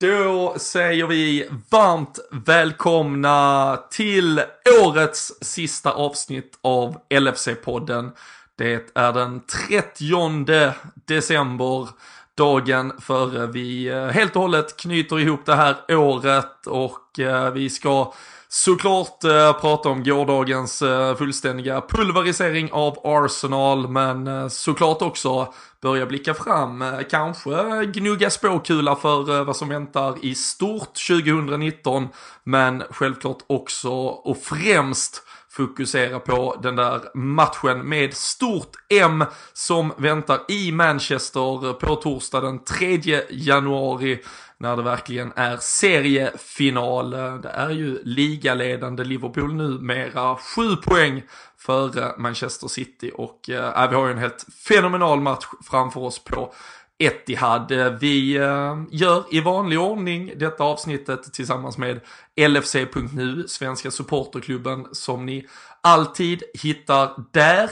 Då säger vi varmt välkomna till årets sista avsnitt av LFC-podden. Det är den 30 december, dagen före vi eh, helt och hållet knyter ihop det här året och eh, vi ska såklart eh, prata om gårdagens eh, fullständiga pulverisering av Arsenal, men eh, såklart också börja blicka fram, eh, kanske gnugga spåkula för eh, vad som väntar i stort 2019, men självklart också och främst fokusera på den där matchen med stort M som väntar i Manchester på torsdag den 3 januari när det verkligen är seriefinal. Det är ju ligaledande Liverpool numera, sju poäng före Manchester City och äh, vi har ju en helt fenomenal match framför oss på Etihad. Vi äh, gör i vanlig ordning detta avsnittet tillsammans med LFC.nu, svenska supporterklubben som ni alltid hittar där.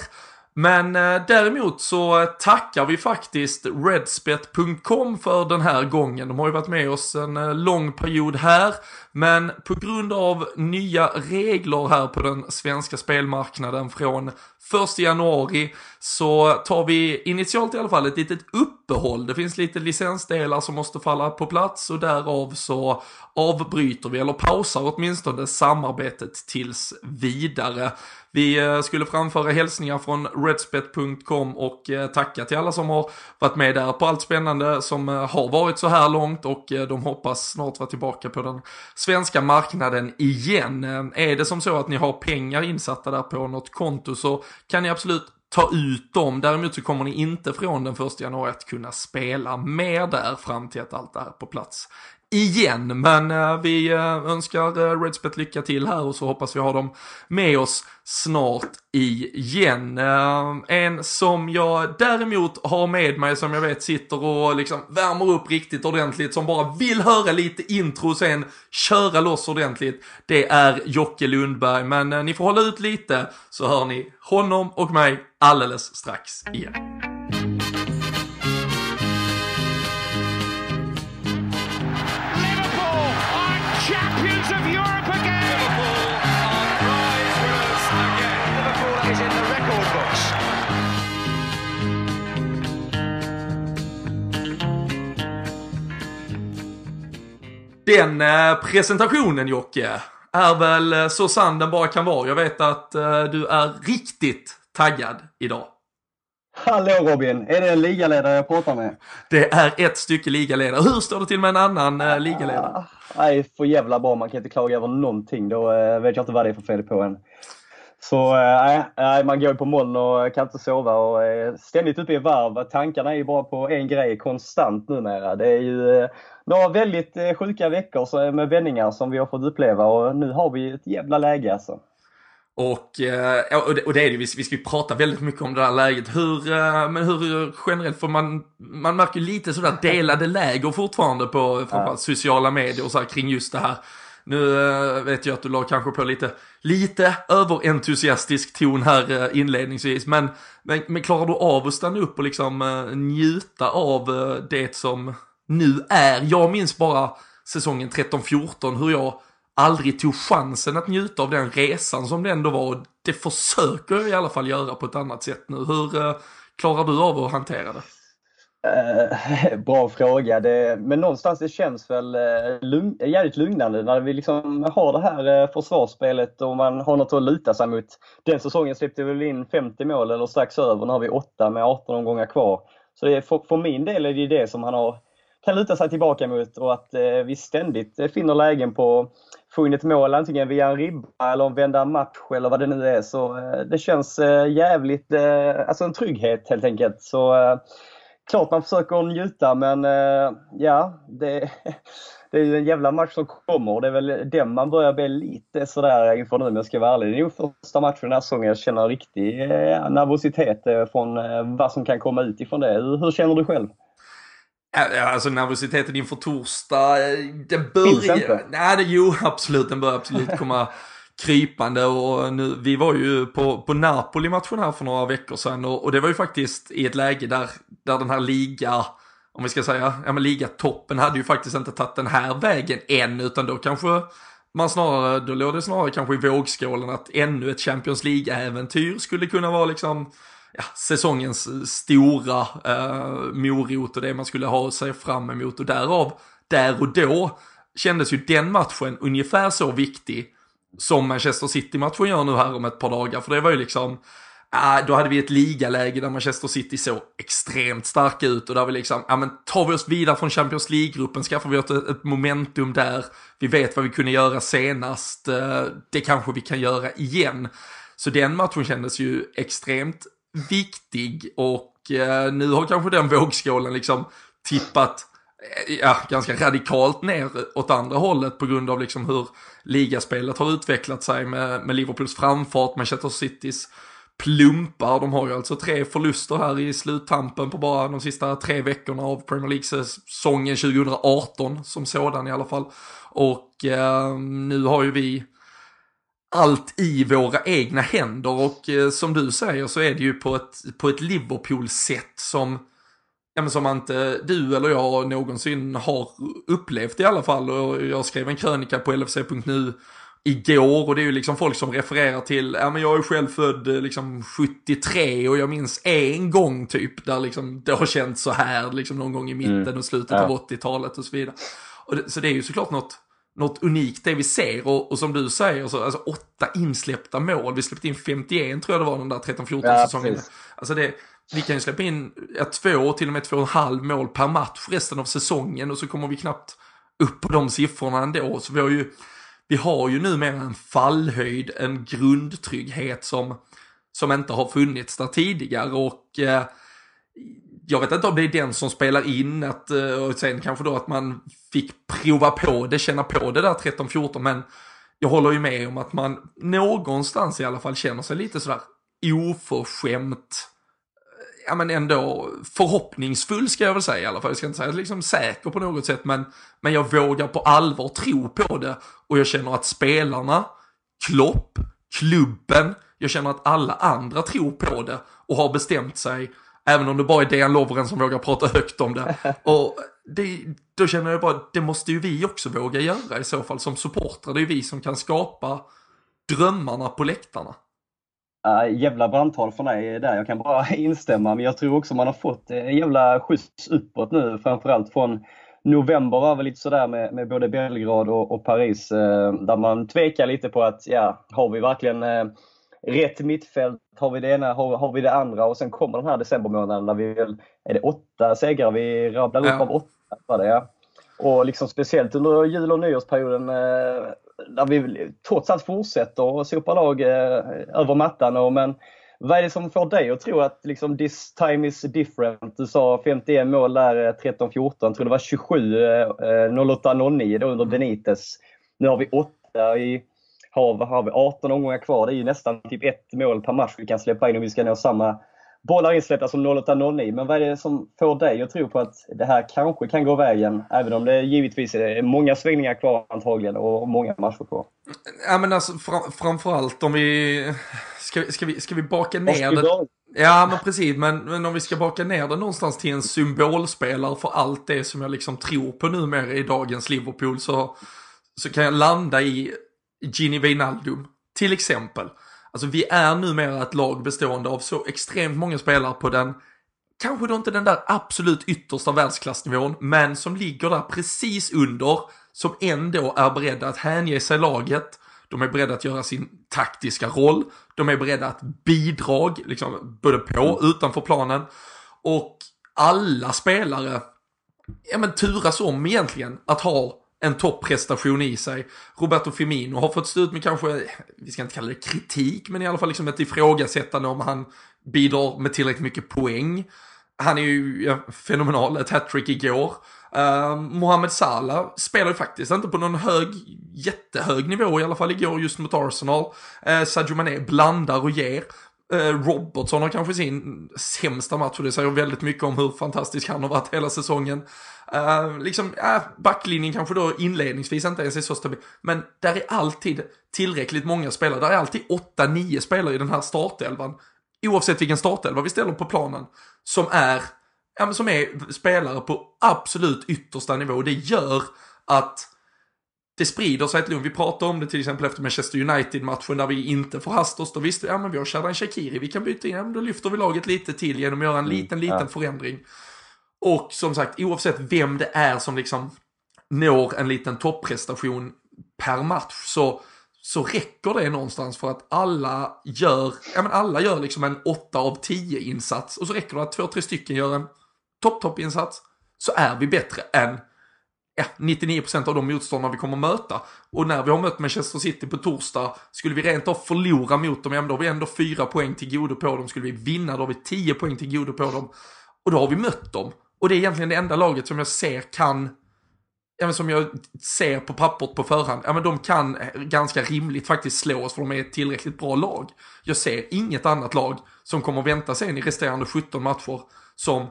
Men eh, däremot så tackar vi faktiskt Redspet.com för den här gången. De har ju varit med oss en eh, lång period här. Men på grund av nya regler här på den svenska spelmarknaden från 1 januari så tar vi initialt i alla fall ett litet uppehåll. Det finns lite licensdelar som måste falla på plats och därav så avbryter vi, eller pausar åtminstone samarbetet tills vidare. Vi eh, skulle framföra hälsningar från redspet.com och eh, tacka till alla som har varit med där på allt spännande som eh, har varit så här långt och de hoppas snart vara tillbaka på den svenska marknaden igen. Är det som så att ni har pengar insatta där på något konto så kan ni absolut ta ut dem. Däremot så kommer ni inte från den första januari att kunna spela mer där fram till att allt är på plats igen. Men eh, vi eh, önskar eh, Redspet lycka till här och så hoppas vi ha dem med oss snart igen. Eh, en som jag däremot har med mig som jag vet sitter och liksom värmer upp riktigt ordentligt som bara vill höra lite intro och sen köra loss ordentligt. Det är Jocke Lundberg. Men eh, ni får hålla ut lite så hör ni honom och mig alldeles strax igen. Den eh, presentationen Jocke är väl eh, så sann den bara kan vara. Jag vet att eh, du är riktigt taggad idag. Hallå Robin, är det en ligaledare jag pratar med? Det är ett stycke ligaledare. Hur står det till med en annan eh, ligaledare? Ah, nej, för jävla bra. Man kan inte klaga över någonting. Då eh, vet jag inte vad det är för fel på en. Så eh, nej, man går på moln och kan inte sova och är ständigt uppe i varv. Tankarna är ju bara på en grej konstant numera. Det är ju eh, några väldigt eh, sjuka veckor med vändningar som vi har fått uppleva och nu har vi ett jävla läge alltså. Och, och det är det, vi ska ju prata väldigt mycket om det här läget. Hur, men hur generellt, för man, man märker lite sådär delade läger fortfarande på framförallt sociala medier och så här, kring just det här nu eh, vet jag att du la kanske på lite, lite överentusiastisk ton här eh, inledningsvis, men, men, men, klarar du av att stanna upp och liksom eh, njuta av det som nu är? Jag minns bara säsongen 13-14 hur jag aldrig tog chansen att njuta av den resan som det ändå var. Det försöker jag i alla fall göra på ett annat sätt nu. Hur klarar du av att hantera det? Eh, bra fråga. Det, men någonstans det känns väl eh, lugn, jävligt lugnande när vi liksom har det här eh, försvarsspelet och man har något att luta sig mot. Den säsongen släppte vi väl in 50 mål eller strax över. Nu har vi 8 med 18 omgångar kvar. Så det är, för, för min del är det det som han har, kan luta sig tillbaka mot och att eh, vi ständigt finner lägen på att få in ett mål antingen via en ribba eller vända en match eller vad det nu är. Så det känns jävligt, alltså en trygghet helt enkelt. Så klart man försöker njuta men eh, ja, det, det är ju en jävla match som kommer det är väl den man börjar bli lite sådär inför nu om jag ska vara ärlig. Det är nog första matchen den här säsongen jag känner riktig eh, nervositet eh, från vad som kan komma ut ifrån det. Hur, känner du själv? Alltså nervositeten inför torsdag, den börjar... Nej, det, jo absolut, den börjar absolut komma krypande och nu, vi var ju på, på Napoli-matchen här för några veckor sedan och, och, det var ju faktiskt i ett läge där, där den här liga, om vi ska säga, ja men ligatoppen hade ju faktiskt inte tagit den här vägen än, utan då kanske man snarare, då låg det snarare kanske i vågskålen att ännu ett Champions League-äventyr skulle kunna vara liksom ja, säsongens stora eh, morot och det man skulle ha sig fram emot. Och därav, där och då kändes ju den matchen ungefär så viktig som Manchester City-matchen gör nu här om ett par dagar. För det var ju liksom, äh, då hade vi ett ligaläge där Manchester City såg extremt starka ut och där vi liksom, ja men tar vi oss vidare från Champions League-gruppen, skaffar vi oss ett, ett, momentum där, vi vet vad vi kunde göra senast, äh, det kanske vi kan göra igen. Så den matchen kändes ju extremt viktig och äh, nu har kanske den vågskålen liksom tippat Eh, ja, ganska radikalt ner åt andra hållet på grund av liksom hur ligaspelet har utvecklat sig med, med Liverpools framfart, Manchester Citys plumpar. De har ju alltså tre förluster här i sluttampen på bara de sista tre veckorna av Premier League-säsongen 2018 som sådan i alla fall. Och eh, nu har ju vi allt i våra egna händer och eh, som du säger så är det ju på ett, på ett Liverpool-sätt som ja, men som inte du eller jag någonsin har upplevt i alla fall. Och jag skrev en krönika på LFC.nu igår och det är ju liksom folk som refererar till, ja men jag är själv född eh, liksom 73 och jag minns en gång typ där liksom det har känts så här liksom någon gång i mitten mm. och slutet ja. av 80-talet och så vidare. Och det, så det är ju såklart något, något unikt det vi ser och, och som du säger, så, alltså åtta insläppta mål, vi släppte in 51 tror jag det var den där 13-14 ja, säsongen. Precis. Alltså det, vi kan ju släppa in ja, två, till och med två och en halv mål per match resten av säsongen och så kommer vi knappt upp på de siffrorna ändå. Så vi har ju, vi har ju numera en fallhöjd, en grundtrygghet som, som inte har funnits där tidigare och eh, jag vet inte om det är den som spelar in att, eh, och sen kanske då att man fick prova på det, känna på det där 13-14 men jag håller ju med om att man någonstans i alla fall känner sig lite sådär oförskämt ja men ändå förhoppningsfull ska jag väl säga i alla fall. Jag ska inte säga liksom säker på något sätt men, men jag vågar på allvar tro på det och jag känner att spelarna, Klopp, klubben, jag känner att alla andra tror på det och har bestämt sig Även om det bara är Dejan Lovren som vågar prata högt om det. Och det, då känner jag bara, det måste ju vi också våga göra i så fall som supportrar. Det är ju vi som kan skapa drömmarna på läktarna. Uh, jävla brandtal från dig där. Jag kan bara instämma. Men jag tror också man har fått en jävla skjuts uppåt nu. Framförallt från november var väl lite sådär med, med både Belgrad och, och Paris. Uh, där man tvekar lite på att, ja, har vi verkligen uh, rätt mittfält? Har vi det ena? Har, har, vi det andra? Och sen kommer den här decembermånaden där vi väl, är det åtta segrar vi rabblar upp ja. av åtta? Var det, ja. Och liksom speciellt under jul och nyårsperioden där vi trots allt fortsätter att sopa lag eh, över mattan. Och, men vad är det som får dig att tro att liksom, this time is different? Du sa 51 mål där eh, 13-14, jag tror det var 27 08-09 eh, eh, under Benites. Benitez. Nu har vi 8 i har, har vi 18 omgångar kvar. Det är ju nästan typ ett mål per match vi kan släppa in om vi ska nå samma bollar insläppta som 08-09. Men vad är det som får dig att tro på att det här kanske kan gå vägen? Även om det givetvis är många svängningar kvar antagligen och många matcher kvar. Ja men alltså fram, framförallt om vi... Ska, ska, vi, ska vi baka ner det? Ja men precis, men, men om vi ska baka ner det någonstans till en symbolspelare för allt det som jag liksom tror på numera i dagens Liverpool så, så kan jag landa i Gini Wijnaldum till exempel. Alltså vi är numera ett lag bestående av så extremt många spelare på den, kanske då inte den där absolut yttersta världsklassnivån, men som ligger där precis under, som ändå är beredda att hänge sig laget. De är beredda att göra sin taktiska roll. De är beredda att bidra, liksom, både på och utanför planen. Och alla spelare, ja men turas om egentligen att ha en topprestation i sig. Roberto Firmino har fått stå ut med kanske, vi ska inte kalla det kritik, men i alla fall liksom ett ifrågasättande om han bidrar med tillräckligt mycket poäng. Han är ju ja, fenomenal, ett hattrick igår. Uh, Mohamed Salah spelar ju faktiskt inte på någon hög, jättehög nivå i alla fall igår just mot Arsenal. Uh, Sadio Mané blandar och ger. Uh, Robertson har kanske sin sämsta match och det säger väldigt mycket om hur fantastisk han har varit hela säsongen. Uh, liksom, uh, backlinjen kanske då inledningsvis inte ens är så stabil. Men där är alltid tillräckligt många spelare. Där är alltid 8-9 spelare i den här startelvan. Oavsett vilken startelva vi ställer på planen. Som är ja, men som är spelare på absolut yttersta nivå. Det gör att det sprider sig ett lugn. Vi pratade om det till exempel efter Manchester United-matchen där vi inte förhastade oss. Då visste vi, ja men vi har Shadan Shakiri, vi kan byta in, ja, men då lyfter vi laget lite till genom att göra en Mm, liten, liten förändring. Och som sagt, oavsett vem det är som liksom når en liten topprestation per match så, så räcker det någonstans för att alla gör, ja men alla gör liksom en 8 av 10 insats och så räcker det att två, tre stycken gör en topp, topp insats så är vi bättre än ja, 99% av de motståndare vi kommer möta. Och när vi har mött Manchester City på torsdag, skulle vi rent av förlora mot dem, ja, men då har vi ändå fyra poäng till godo på dem. Skulle vi vinna, då har vi 10 poäng till godo på dem. Och då har vi mött dem. Och det är egentligen det enda laget som jag ser kan, ja, men som jag ser på pappret på förhand, ja men de kan ganska rimligt faktiskt slå oss för de är ett tillräckligt bra lag. Jag ser inget annat lag som kommer vänta sig i resterande 17 matcher som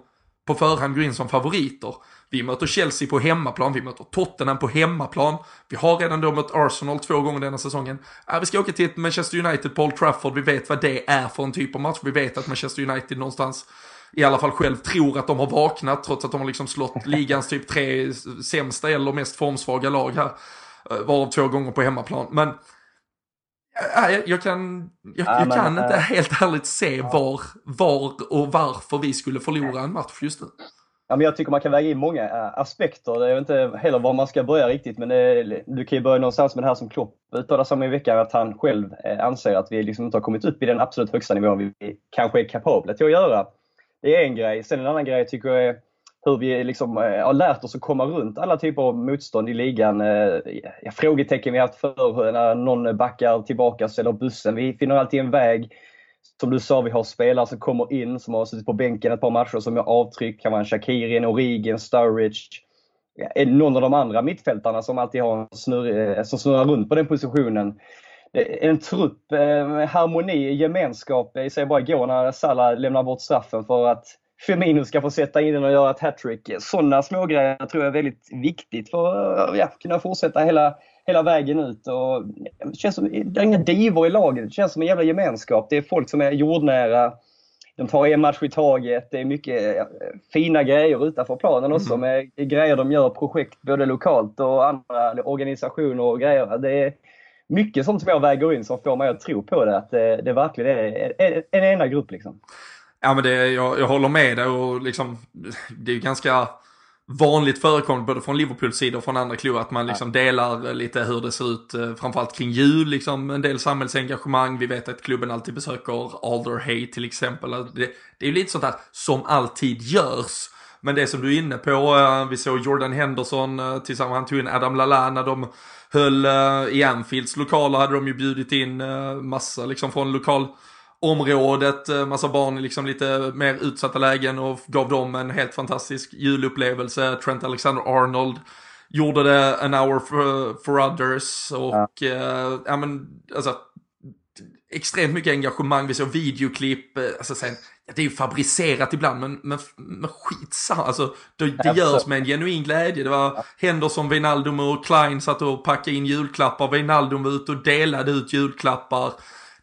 på förhand går in som favoriter. Vi möter Chelsea på hemmaplan, vi möter Tottenham på hemmaplan. Vi har redan då mött Arsenal två gånger denna säsongen. Äh, vi ska åka till ett Manchester United på Old Trafford, vi vet vad det är för en typ av match. Vi vet att Manchester United någonstans i alla fall själv tror att de har vaknat trots att de har liksom slått ligans typ tre sämsta eller mest formsvaga lag här. Eh, Varav två gånger på hemmaplan. Men ja, jag, jag kan, jag, Ja, jag men, kan inte eh, helt ärligt se var, var och varför vi skulle förlora en match just nu. Ja, men jag tycker man kan väga in många eh, aspekter. Jag vet inte heller var man ska börja riktigt, men du kan ju börja någonstans med det här som Klopp uttalade sig om i veckan, att han själv eh, anser att vi liksom inte har kommit upp i den absolut högsta nivån vi kanske är kapabla till att göra. Det är en grej. Sen en annan grej tycker jag är hur vi liksom, eh, har lärt oss att komma runt alla typer av motstånd i ligan. Eh, ja, frågetecken vi haft förr när någon backar tillbaka eller bussen. Vi finner alltid en väg. Som du sa, vi har spelare som kommer in, som har suttit på bänken ett par matcher, som gör avtryck. kan vara en Shakiri, en Origi, en Sturridge. Ja, någon av de andra mittfältarna som alltid har en snurr, eh, som snurrar runt på den positionen. Är en trupp eh, harmoni, gemenskap. Jag säger bara igår när Salah lämnar bort straffen för att Firmino ska få sätta in den och göra ett hattrick. Sådana smågrejer tror jag är väldigt viktigt för att ja, kunna fortsätta hela, hela vägen ut. Och det, känns som, det är inga divor i laget. Det känns som en jävla gemenskap. Det är folk som är jordnära. De tar en match i taget. Det är mycket fina grejer utanför planen också. Mm. Med grejer de gör, projekt både lokalt och andra organisationer och grejer. Det är mycket sånt som jag väger in som får mig att tro på det. Att det, det verkligen är en, en enda grupp. Liksom. Ja men det, jag, jag håller med dig och liksom, det är ju ganska vanligt förekommande både från Liverpools sida och från andra klubbar att man liksom delar lite hur det ser ut, eh, framförallt kring jul, liksom en del samhällsengagemang. Vi vet att klubben alltid besöker Alder Hay till exempel. Alltså, Det, det är ju lite sånt där som alltid görs. Men det som du är inne på, eh, vi såg Jordan Henderson eh, tillsammans, han tog in Adam Lallana, de höll eh, i Anfields lokaler hade de ju bjudit in eh, massa liksom från lokal området, eh, massa barn i liksom lite mer utsatta lägen och gav dem en helt fantastisk julupplevelse. Trent Alexander-Arnold gjorde det an hour for, for others och ja. Eh, ja men alltså extremt mycket engagemang, vi såg videoklipp, alltså sen, det är ju fabricerat ibland men, men, men skitsamma, alltså det, det görs med en genuin glädje. Det var Henderson, Wijnaldum och Klein satt och packade in julklappar, Wijnaldum var ute och delade ut julklappar.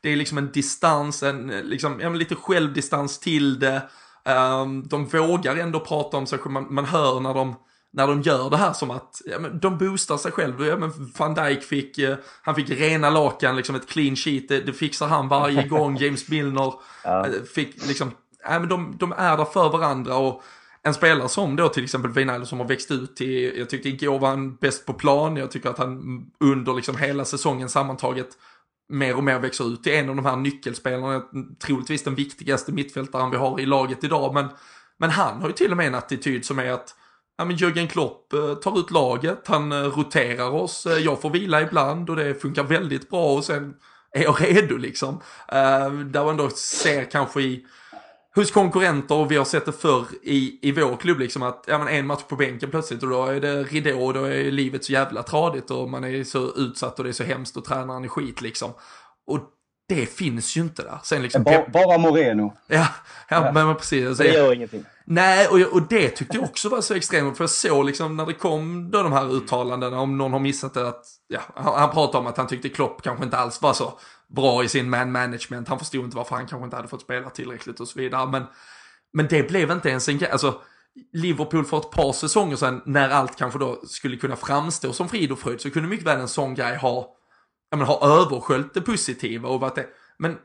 Det är liksom en distans, en liksom, ja, lite självdistans till det. Um, de vågar ändå prata om sig man, man hör när de, när de gör det här som att ja, men de boostar sig själv. Ja, men Van Dijk fick, uh, han fick rena lakan, liksom ett clean sheet, det, det fixar han varje gång. James Milner ja. uh, fick liksom, ja, men de, de är där för varandra och en spelare som då till exempel Wijnaldum som har växt ut till, jag tyckte igår var han bäst på plan, jag tycker att han under liksom hela säsongen sammantaget mer och mer växer ut till en av de här nyckelspelarna, troligtvis den viktigaste mittfältaren vi har i laget idag. Men, men han har ju till och med en attityd som är att ja, men Jürgen Klopp eh, tar ut laget, han eh, roterar oss, eh, jag får vila ibland och det funkar väldigt bra och sen är jag redo liksom. Där man då ser kanske i hos konkurrenter och vi har sett det förr i, i vår klubb liksom att ja, men en match på bänken plötsligt och då är det ridå och då är livet så jävla tradigt och man är så utsatt och det är så hemskt och tränaren är skit liksom. Och det finns ju inte där. Sen liksom, bara, bara Moreno. Ja, ja, ja. Men, men precis. Det gör ingenting. Nej, och, och det tyckte jag också var så extremt. För jag såg liksom när det kom då de här uttalandena, om någon har missat det, att ja, han, han pratade om att han tyckte Klopp kanske inte alls var så bra i sin man management. Han förstod inte varför han kanske inte hade fått spela tillräckligt och så vidare. Men, men det blev inte ens en grej. Alltså, Liverpool för ett par säsonger sedan, när allt kanske då skulle kunna framstå som frid och fröjd, så kunde mycket väl en sån grej ha, ja men ha översköljt det positiva och varit det. Men eh,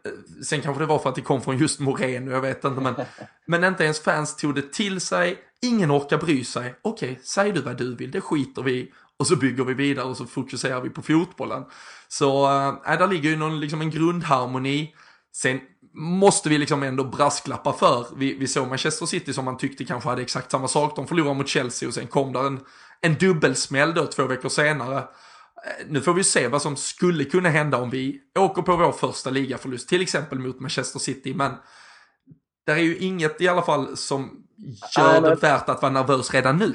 sen kanske det var för att det kom från just Moreno, jag vet inte, men, men inte ens fans tog det till sig, ingen orkar bry sig. Okej, okay, säg du vad du vill, det skiter vi och så bygger vi vidare och så fokuserar vi på fotbollen. Så äh, där ligger ju någon, liksom en grundharmoni. Sen måste vi liksom ändå brasklappa för. Vi, vi såg Manchester City som man tyckte kanske hade exakt samma sak. De förlorade mot Chelsea och sen kom där en, en dubbelsmäll då två veckor senare. Eh, nu får vi se vad som skulle kunna hända om vi åker på vår första ligaförlust, till exempel mot Manchester City. Men det är ju inget i alla fall som gör det värt att vara nervös redan nu.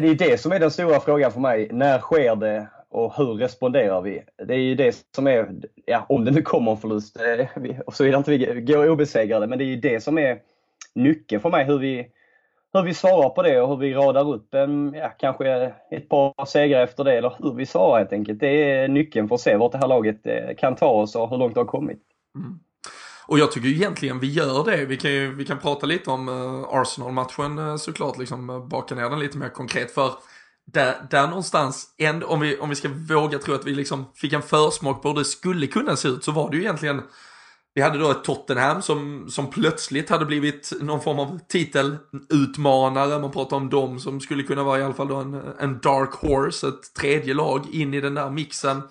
Det är det som är den stora frågan för mig. När sker det och hur responderar vi? Det är ju det som är, ja, om det nu kommer en förlust, eh, såvida inte vi går obesegrade, men det är ju det som är nyckeln för mig. Hur vi, hur vi svarar på det och hur vi radar upp en, ja, kanske ett par segrar efter det, eller hur vi svarar helt enkelt. Det är nyckeln för att se vart det här laget eh, kan ta oss och hur långt det har kommit. Mm. Och jag tycker egentligen vi gör det. Vi kan, ju, vi kan prata lite om eh, Arsenal-matchen eh, såklart, liksom baka ner den lite mer konkret. För där, där någonstans, ändå, om, vi, om vi ska våga tro att vi liksom fick en försmak på hur det skulle kunna se ut så var det ju egentligen vi hade då ett Tottenham som, som plötsligt hade blivit någon form av titelutmanare. Man pratar om dem som skulle kunna vara i alla fall då en, en dark horse, ett tredje lag in i den där mixen.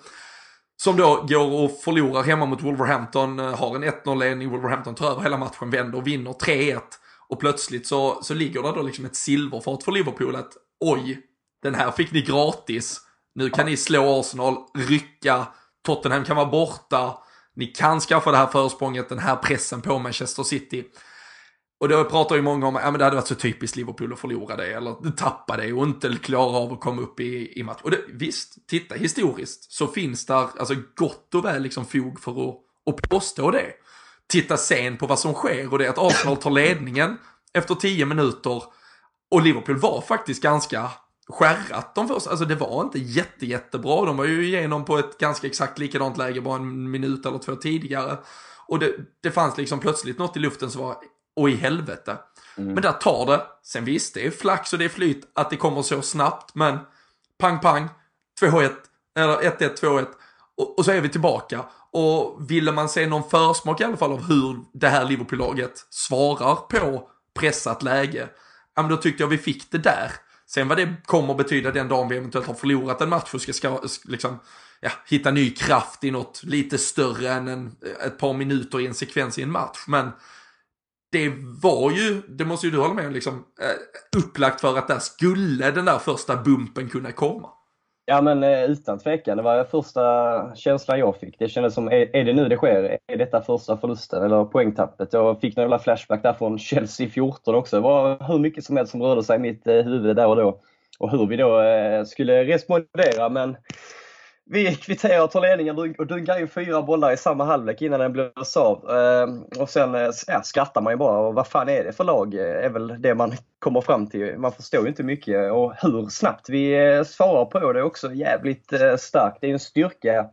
Som då går och förlorar hemma mot Wolverhampton, eh, har en 1-0-ledning, Wolverhampton tar över hela matchen, vänder och vinner 3-1. Och plötsligt så, så ligger det då liksom ett silverfat för Liverpool att oj, den här fick ni gratis. Nu kan ni slå Arsenal, rycka, Tottenham kan vara borta. Ni kan skaffa det här försprånget, den här pressen på Manchester City. Och då pratar ju många om att ja, det hade varit så typiskt Liverpool att förlora det, eller tappa det och inte klara av att komma upp i, i match. Och det, visst, titta historiskt så finns där alltså gott och väl liksom fog för att, att påstå det. Titta sen på vad som sker och det är att Arsenal tar ledningen efter tio minuter och Liverpool var faktiskt ganska skärrat de första, alltså det var inte jätte, jättebra. De var ju igenom på ett ganska exakt likadant läge bara en minut eller två tidigare. Och det, det fanns liksom plötsligt något i luften som var, och i helvete. Mm. Men där tar det. Sen visst, det är flax och det är flyt att det kommer så snabbt, men pang, pang, 2-1, eller 1-1, 2-1. Och, och så är vi tillbaka. Och ville man se någon försmak i alla fall av hur det här Liverpool-laget svarar på pressat läge, ja men då tyckte jag vi fick det där. Sen vad det kommer betyda den dagen vi eventuellt har förlorat en match och ska, ska liksom, ja, hitta ny kraft i något lite större än en, ett par minuter i en sekvens i en match. Men det var ju, det måste ju du hålla med om, liksom, eh, upplagt för att där skulle den där första bumpen kunna komma. Ja men eh, utan tvekan, det var första känslan jag fick. Det kändes som, är, är det nu det sker? Är detta första förlusten eller poängtappet? Jag fick några flashback där från Chelsea 14 också. Det var hur mycket som helst som rörde sig i mitt eh, huvud där och då. Och hur vi då eh, skulle respondera men vi kvitterar och tar ledningen och dunkar in fyra bollar i samma halvlek innan den blås av. Ehm, och sen eh, ja, skrattar man ju bara. Och vad fan är det för lag? Eh, är väl det man kommer fram till. Man förstår ju inte mycket. Och hur snabbt vi eh, svarar på det är också jävligt starkt. Det är en styrka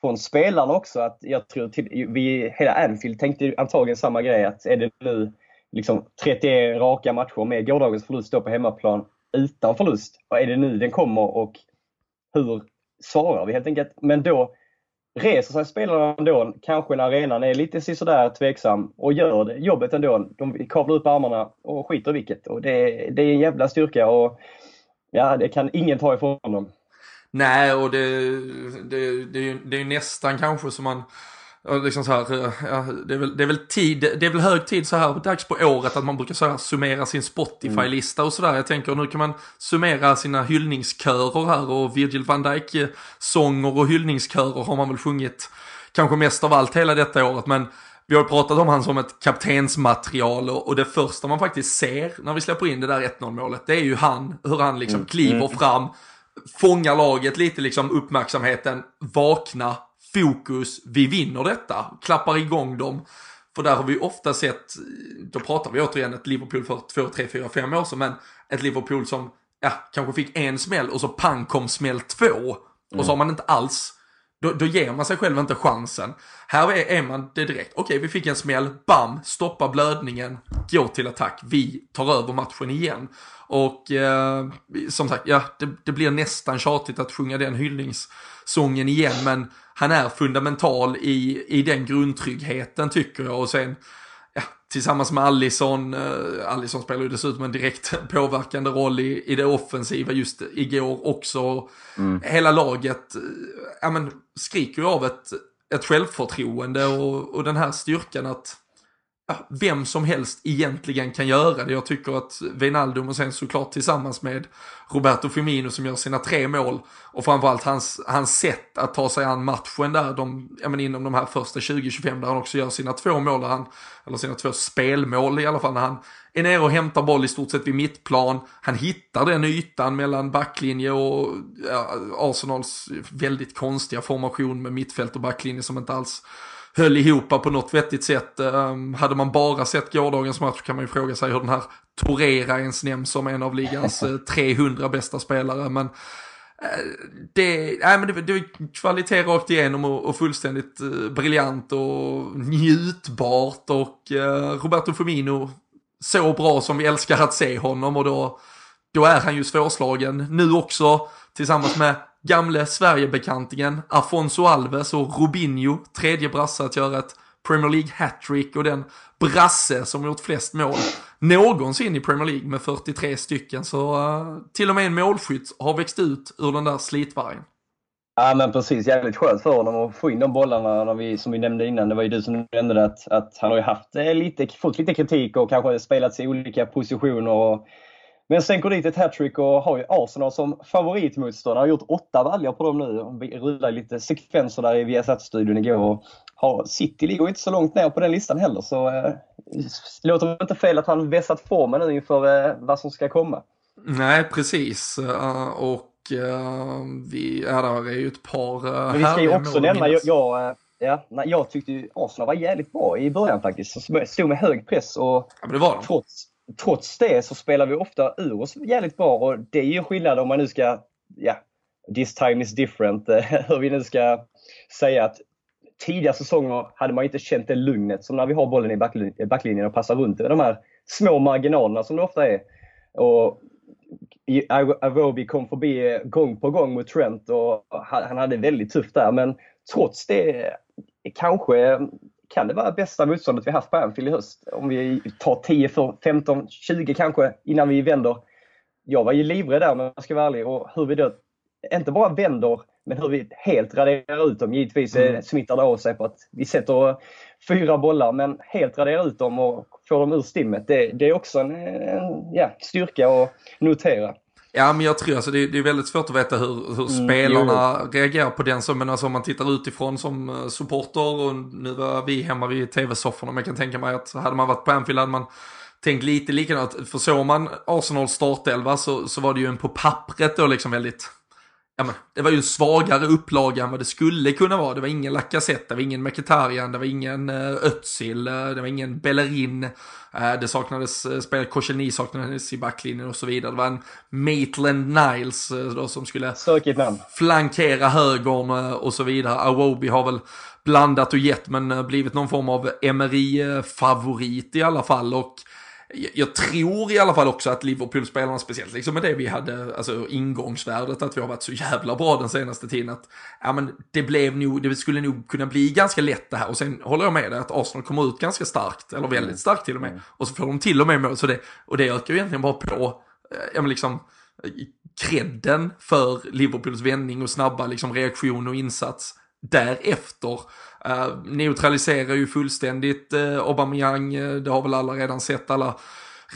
från spelarna också. Att jag tror till, vi, hela Anfield tänkte antagligen samma grej. Att är det nu liksom 31 raka matcher med gårdagens förlust då på hemmaplan utan förlust. Och är det nu den kommer och hur svarar vi helt enkelt. Men då reser sig spelarna ändå, kanske när arenan är lite sådär tveksam och gör det, jobbet ändå. De kavlar upp armarna och skiter i vilket. Och det, det är en jävla styrka och ja, det kan ingen ta ifrån dem. Nej, och det, det, det, är ju, det är ju nästan kanske som man liksom så här, eh, ja, det, är väl, det är väl tid, det är väl hög tid så här dags på året att man brukar så här summera sin Spotify-lista och sådär. Jag tänker nu kan man summera sina hyllningskörer här och Virgil van Dijk-sånger och hyllningskörer har man väl sjungit kanske mest av allt hela detta året. Men vi har pratat om han som ett kaptensmaterial och, och det första man faktiskt ser när vi släpper in det där 1-0 målet det är ju han, hur han liksom mm. kliver mm. fram, fångar laget lite liksom uppmärksamheten, vakna, fokus, vi vinner detta, klappar igång dem. För där har vi ofta sett, då pratar vi återigen ett Liverpool för två, tre, fyra, fem år sedan, men ett Liverpool som ja, kanske fick en smäll och så pang kom smäll två. Mm. Och så har man inte alls då, då ger man sig själv inte chansen. Här är, är man det direkt. Okej, okay, vi fick en smäll, bam, stoppa blödningen, gå till attack, vi tar över matchen igen. Och eh, som sagt, ja, det, det, blir nästan tjatigt att sjunga den hyllningssången igen, men han är fundamental i, i den grundtryggheten tycker jag. Och sen, ja, tillsammans med Allison, eh, Allison spelar ju dessutom en direkt påverkande roll i, i det offensiva just igår också. Mm. Hela laget, eh, ja men, skriker ju av ett, ett självförtroende och, och den här styrkan att vem som helst egentligen kan göra det. Jag tycker att Wijnaldum och sen såklart tillsammans med Roberto Firmino som gör sina tre mål och framförallt hans, hans sätt att ta sig an matchen där, de, ja, men inom de här första 20-25 där han också gör sina två mål, där han, eller sina två spelmål i alla fall, när han är nere och hämtar boll i stort sett vid mittplan. Han hittar den ytan mellan backlinje och ja, Arsenals väldigt konstiga formation med mittfält och backlinje som inte alls höll ihop på något vettigt sätt. Ehm, hade man bara sett gårdagens match kan man ju fråga sig hur den här Torera ens nämns som en av ligans eh, 300 bästa spelare. Men eh, det, nej, men det, det är kvalitet rakt igenom och, och fullständigt eh, briljant och njutbart och Roberto Firmino så bra som vi älskar att se honom och då, då är han ju svårslagen nu också tillsammans med gamle Sverigebekantingen Afonso Alves och Rubinho, tredje brasse att göra ett Premier League hattrick och den brasse som gjort flest mål någonsin i Premier League med 43 stycken. Så uh, till och med en målskytt har växt ut ur den där slitvargen. Ja men precis, jävligt skönt för honom att få in de bollarna när vi, som vi nämnde innan. Det var ju du som nämnde det, att, att han har ju haft eh, lite, fått lite kritik och kanske spelat i olika positioner. Och men sen går dit ett hattrick och har ju Arsenal som favoritmotståndare. Har gjort åtta baljor på dem nu. Vi rullar lite sekvenser där i Viasat-studion igår. Och har, City ligger inte så långt ner på den listan heller. Så eh, låter det inte fel att han vässat formen nu inför eh, vad som ska komma. Nej, precis. Uh, och uh, vi, ja, där är ju ett par uh, Men vi ska ju också nämna, jag, jag, ja, jag tyckte ju Arsenal var jävligt bra i början faktiskt. Stod med hög press och ja, det var trots, trots det så spelar vi ofta ur oss jävligt bra och det är ju skillnad om man nu ska, ja, this time is different, hur vi nu ska säga att tidiga säsonger hade man inte känt det lugnet som när vi har bollen i backlinjen och passar runt de här små marginalerna som det ofta är. Och Arobi kom förbi gång på gång mot Trent och han hade väldigt tufft där men trots det kanske kan det vara bästa motståndet vi haft på Anfield i höst. Om vi tar 10, 15, 20 kanske innan vi vänder. Jag var ju livrädd där om jag ska vara ärlig. Och hur vi då inte bara vänder, men hur vi helt raderar ut dem. Givetvis mm. smittar det av sig på att vi sätter fyra bollar, men helt raderar ut dem och får dem ur stimmet. Det, det är också en, en ja, styrka att notera. Ja, men jag tror alltså det är, det är väldigt svårt att veta hur, hur mm, spelarna jo. reagerar på den. som, Men alltså om man tittar utifrån som eh, supporter och nu var vi hemma vid tv-sofforna. Men jag kan tänka mig att hade man varit på Anfield hade man tänkt lite likadant. För såg man Arsenal startelva så, så var det ju en på pappret då liksom väldigt ja, men, det var ju en svagare upplaga än vad det skulle kunna vara. Det var ingen Lacazette, det var ingen Mkhitaryan, det var ingen uh, Özil, uh, det var ingen Bellerin. Uh, det saknades uh, spel, Koscielny saknades i backlinjen och så vidare. Det var en Maitland Niles då, som skulle flankera högern och så vidare. Awobi har väl blandat och gett men blivit någon form av Emery-favorit i alla fall. Och jag tror i alla fall också att Liverpool-spelarna, speciellt liksom med det vi hade, alltså ingångsvärdet, att vi har varit så jävla bra den senaste tiden, att ja men det blev nog, det skulle nog kunna bli ganska lätt det här. Och sen håller jag med dig att Arsenal kommer ut ganska starkt, eller väldigt mm. starkt till och med. Mm. Och så får de till och med mål, så det, och det ökar ju egentligen bara på, eh, ja men liksom, kredden för Liverpools vändning och snabba liksom reaktion och insats därefter. Uh, neutraliserar ju fullständigt uh, Aubameyang, uh, det har väl alla redan sett, alla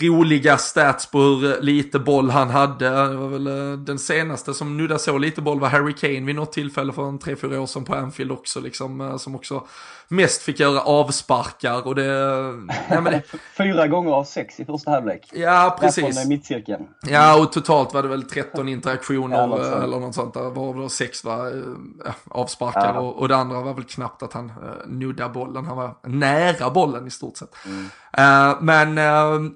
roliga stats på hur lite boll han hade. Det var väl den senaste som nuddade så lite boll var Harry Kane vid något tillfälle för en tre, fyra år sedan på Anfield också, liksom, som också mest fick göra avsparkar och det... Nej, det... Fyra gånger av sex i första halvlek. Ja, precis. Från mittcirkeln. Ja, och totalt var det väl 13 interaktioner ja, något eller något sånt där, varav sex var äh, avsparkar ja. och, och det andra var väl knappt att han äh, nuddade bollen, han var nära bollen i stort sett. Mm. Uh, men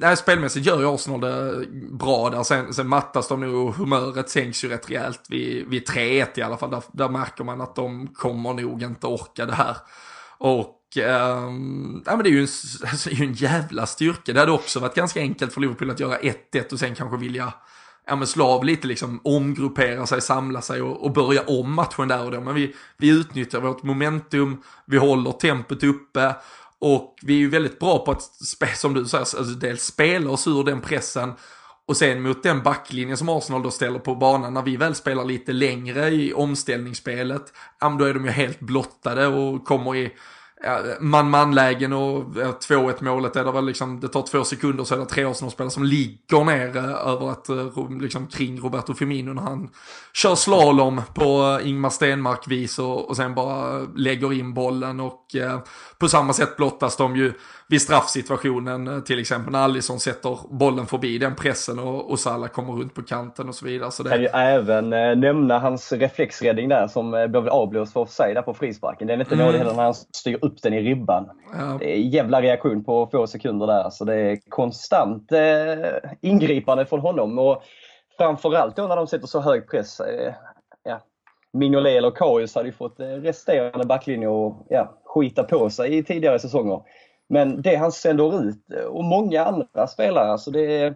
uh, spelmässigt gör ju Arsenal det bra där. Sen, sen mattas de nog humöret sänks ju rätt rejält vid, vid 3-1 i alla fall. Där, där märker man att de kommer nog inte orka det här. Och Um, ja, men det är ju en, alltså, det är ju en jävla styrka. Det hade också varit ganska enkelt för Liverpool att göra 1-1 och sen kanske vilja ja, men slå av lite, liksom omgruppera sig, samla sig och, och börja om matchen där och då. Men vi, vi utnyttjar vårt momentum, vi håller tempot uppe och vi är ju väldigt bra på att, som du säger, alltså dels spela oss ur den pressen och sen mot den backlinjen som Arsenal då ställer på banan, när vi väl spelar lite längre i omställningsspelet, ja, då är de ju helt blottade och kommer i man-man-lägen och 2-1 målet är det väl liksom, det tar två sekunder så är det tre Arsenal-spelare som ligger ner över att, eh, liksom kring Roberto Firmino när han kör slalom på eh, Ingmar Stenmark vis och, och sen bara lägger in bollen och eh, på samma sätt blottas de ju vid straffsituationen eh, till exempel när Alisson sätter bollen förbi den pressen och, och Salah kommer runt på kanten och så vidare. Så det... Kan ju även eh, nämna hans reflexräddning där som eh, blev avblåst för offside där på frisparken. Den är inte mm. nådig heller när han styr upp den i ribban. Ja. Det är jävla reaktion på få sekunder där. Så det är konstant eh, ingripande från honom. Och framförallt då när de sätter så hög press. Eh, ja, Mignolet eller Karius hade ju fått resterande backlinje och ja, skita på sig i tidigare säsonger. Men det han sänder ut och många andra spelare, alltså det är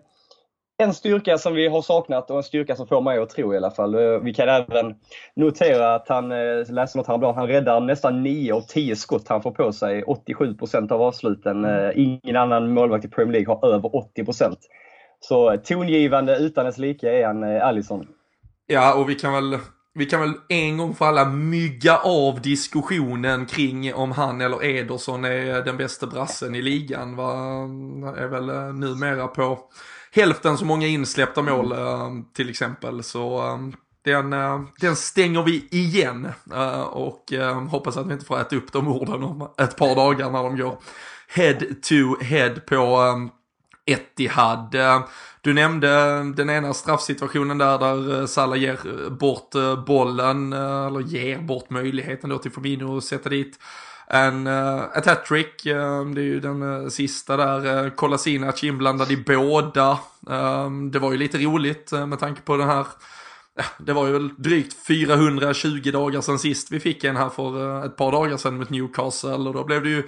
en styrka som vi har saknat och en styrka som får mig att tro i alla fall. Vi kan även notera att han, eh, läste något häromdagen, han räddar nästan 9 av 10 skott han får på sig. 87% av avsluten. Eh, ingen annan målvakt i Premier League har över 80% Så tongivande utan dess like är han eh, Alisson. Ja, och vi kan väl vi kan väl en gång för alla mygga av diskussionen kring om han eller Ederson är den bästa brassen i ligan. Va? Är väl eh, numera på hälften så många insläppta mål eh, till exempel. Så eh, den, den stänger vi igen och hoppas att vi inte får äta upp de orden om ett par dagar när de går head to head på Etihad. Eh, du nämnde den ena straffsituationen där, där eh, Salah ger eh, bort bollen, eller ger bort möjligheten då till Firmino att sätta dit en, ett hattrick. Det är ju den sista där. Kolasinac inblandad i båda. Det var ju lite roligt med tanke på den här det var ju väl drygt 420 dagar sedan sist vi fick en här för ett par dagar sedan mot Newcastle och då blev det ju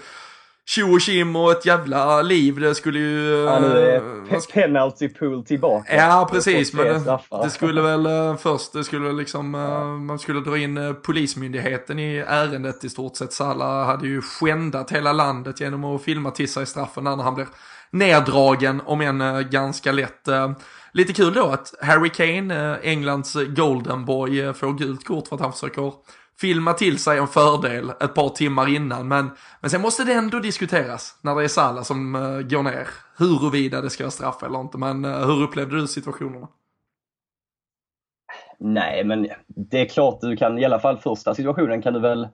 tjo och kim och ett jävla liv. Det skulle ju... Ja, nu är uh, penalty pool tillbaka. Ja, precis. Men det, det, skulle väl uh, först, det skulle liksom, uh, man skulle dra in polismyndigheten i ärendet i stort sett. Salah hade ju skändat hela landet genom att filma till sig straffen när han blir neddragen, om än ganska lätt. Lite kul då att Harry Kane, Englands golden boy, får gult kort för att han försöker filma till sig en fördel ett par timmar innan. Men, men sen måste det ändå diskuteras när det är Salah som uh, går ner. Huruvida det ska vara straff eller inte. Men uh, hur upplevde du situationerna? Nej, men det är klart du kan, i alla fall första situationen kan du väl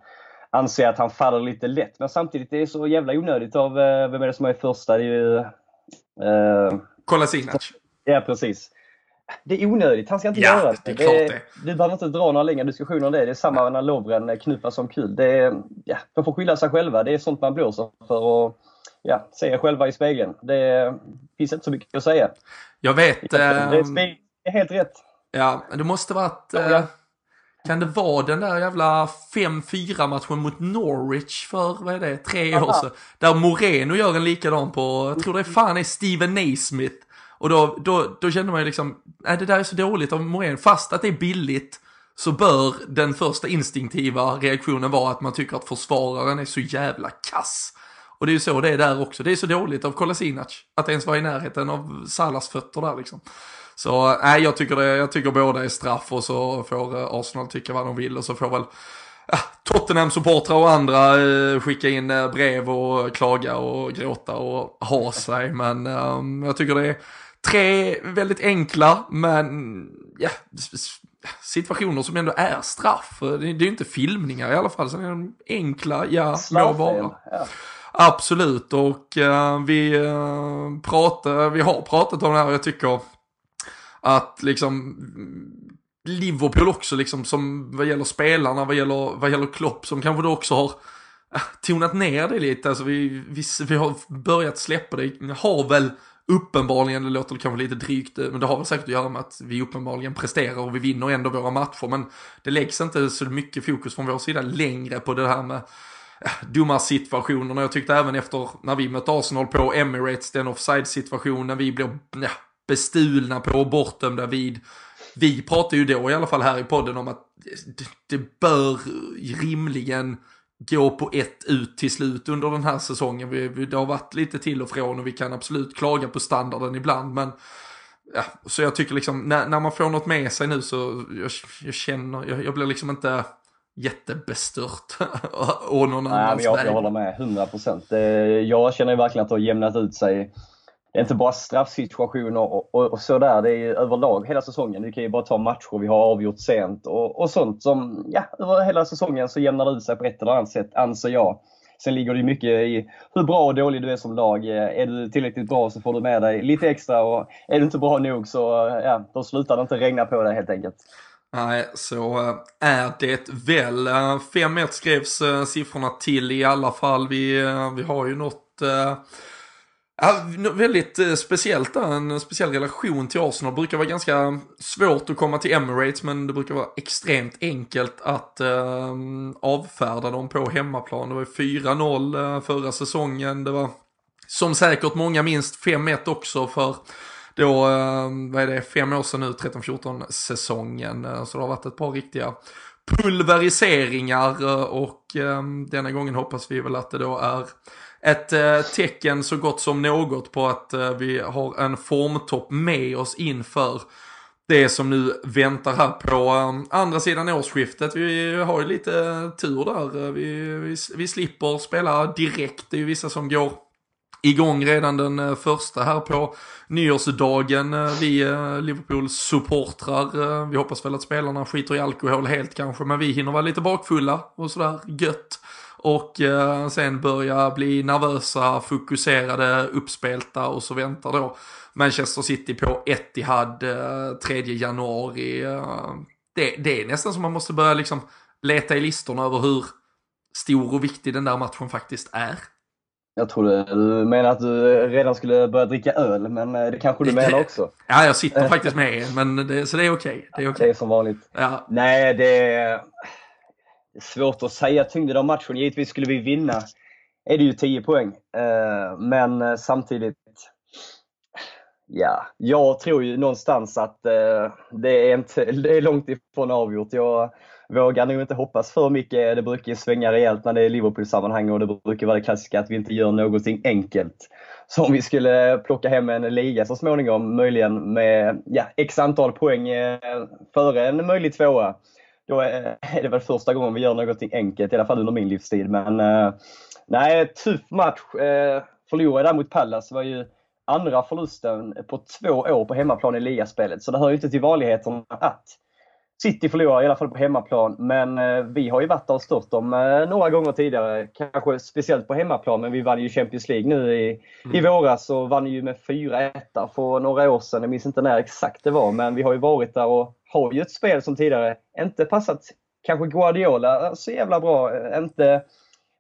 anse att han faller lite lätt. Men samtidigt det är så jävla onödigt av, uh, vem är det som är första? Det är ju... Uh, Kolasinac. Ja, precis det är onödigt. Han ska inte ja, göra det. det, är klart det. Du behöver inte dra några längre diskussioner om det. Det är samma när Lovren knuffar som kul. Det är, ja, de får skylla sig själva. Det är sånt man blåser för. Och, ja, se själva i spegeln. Det finns inte så mycket att säga. Jag vet. Det är, ehm, det är helt rätt. Ja, det måste varit... Ja, ja. Kan det vara den där jävla 5-4 matchen mot Norwich för, vad är det, tre år sedan? Där Moreno gör en likadan på, jag tror det fan är Steven Naismith och då, då, då kände man ju liksom, nej det där är så dåligt av Morén. Fast att det är billigt så bör den första instinktiva reaktionen vara att man tycker att försvararen är så jävla kass. Och det är ju så det är där också. Det är så dåligt av Kolasinac att ens vara i närheten av Salas fötter där liksom. Så nej, jag tycker, det, jag tycker båda är straff och så får eh, Arsenal tycka vad de vill och så får väl ja, Tottenham-supportrar och andra eh, skicka in eh, brev och klaga och gråta och ha sig. Men um, jag tycker det är tre väldigt enkla, men ja, situationer som ändå är straff. Det är ju inte filmningar i alla fall, så är de enkla, ja, må vara. Ja. Absolut, och uh, vi, uh, pratar, vi har pratat om det här och jag tycker att liksom Liverpool också liksom som vad gäller spelarna, vad gäller, vad gäller Klopp som kanske då också har tonat ner det lite. Alltså vi, vi, vi har börjat släppa det, har väl uppenbarligen, det låter kanske lite drygt, eh, men det har väl säkert att göra med att vi uppenbarligen presterar och vi vinner ändå våra matcher. Men det läggs inte så mycket fokus från vår sida längre på det här med eh, dumma situationerna. Jag tyckte även efter när vi mötte Arsenal på Emirates, den offside situationen, vi blev ja, bestulna på och bortdömda vid. Vi pratade ju då i alla fall här i podden om att det, det bör rimligen gå på ett ut till slut under den här säsongen. Vi, vi, det har varit lite till och från och vi kan absolut klaga på standarden ibland. Men ja, så jag tycker liksom när, när man får något med sig nu så jag, jag känner, jag, jag blir liksom inte jättebestört och någon annans jag, jag håller med 100 procent. Jag känner verkligen att det har jämnat ut sig. Det är inte bara straffsituationer och, och, och sådär, det är överlag hela säsongen. Vi kan ju bara ta matcher vi har avgjort sent och, och sånt som, ja, över hela säsongen så jämnar det ut sig på ett eller annat sätt, anser jag. Sen ligger det mycket i hur bra och dålig du är som lag. Eh, är du tillräckligt bra så får du med dig lite extra och är du inte bra nog så eh, ja, då slutar det inte regna på dig helt enkelt. Nej, så eh, är det väl. 5-1 skrevs siffrorna till i alla fall. Vi, vi har ju något Ja, väldigt eh, speciellt där, en speciell relation till Arsenal. Det brukar vara ganska svårt att komma till Emirates men det brukar vara extremt enkelt att eh, avfärda dem på hemmaplan. Det var 4-0 eh, förra säsongen. Det var som säkert många minst 5-1 också för då, eh, vad är det, fem år sedan nu, 13-14 säsongen. Eh, så det har varit ett par riktiga pulveriseringar eh, och ehm, denna gången hoppas vi väl att det då är ett eh, tecken så gott som något på att eh, vi har en formtopp med oss inför det som nu väntar här på ehm, andra sidan årsskiftet. Vi har ju lite eh, tur där. Vi, vi, vi slipper spela direkt. Det är ju vissa som går igång redan den första här på nyårsdagen. Vi Liverpool-supportrar, vi hoppas väl att spelarna skiter i alkohol helt kanske, men vi hinner vara lite bakfulla och sådär gött. Och sen börja bli nervösa, fokuserade, uppspelta och så väntar då Manchester City på Etihad 3 januari. Det, det är nästan som man måste börja liksom leta i listorna över hur stor och viktig den där matchen faktiskt är. Jag trodde du menar att du redan skulle börja dricka öl, men eh, det kanske du menar också? Ja, jag sitter faktiskt med men det, så det är okej. Okay. Det, är okay. det är som vanligt. Ja. Nej, det är svårt att säga tyngden av matchen. Givetvis skulle vi vinna är det ju 10 poäng. Eh, men eh, samtidigt, ja, jag tror ju någonstans att eh, det är, inte, det är långt ifrån avgjort. Jag, vågar nog inte hoppas för mycket. Det brukar ju svänga rejält när det är Liverpool-sammanhang och det brukar vara det klassiska att vi inte gör någonting enkelt. Så om vi skulle plocka hem en liga så småningom, möjligen med ja, x antal poäng före en möjlig tvåa, då är det väl första gången vi gör någonting enkelt, i alla fall under min livstid. Men eh, nej, tuff match. Eh, förlorade mot Pallas var ju andra förlusten på två år på hemmaplan i ligaspelet. Så det hör ju inte till vanligheterna att City förlorar i alla fall på hemmaplan, men eh, vi har ju varit där och stört dem några gånger tidigare. Kanske speciellt på hemmaplan, men vi vann ju Champions League nu i, mm. i våras och vann ju med 4-1 för några år sedan. Jag minns inte när exakt det var, men vi har ju varit där och har ju ett spel som tidigare inte passat kanske Guardiola så jävla bra. Inte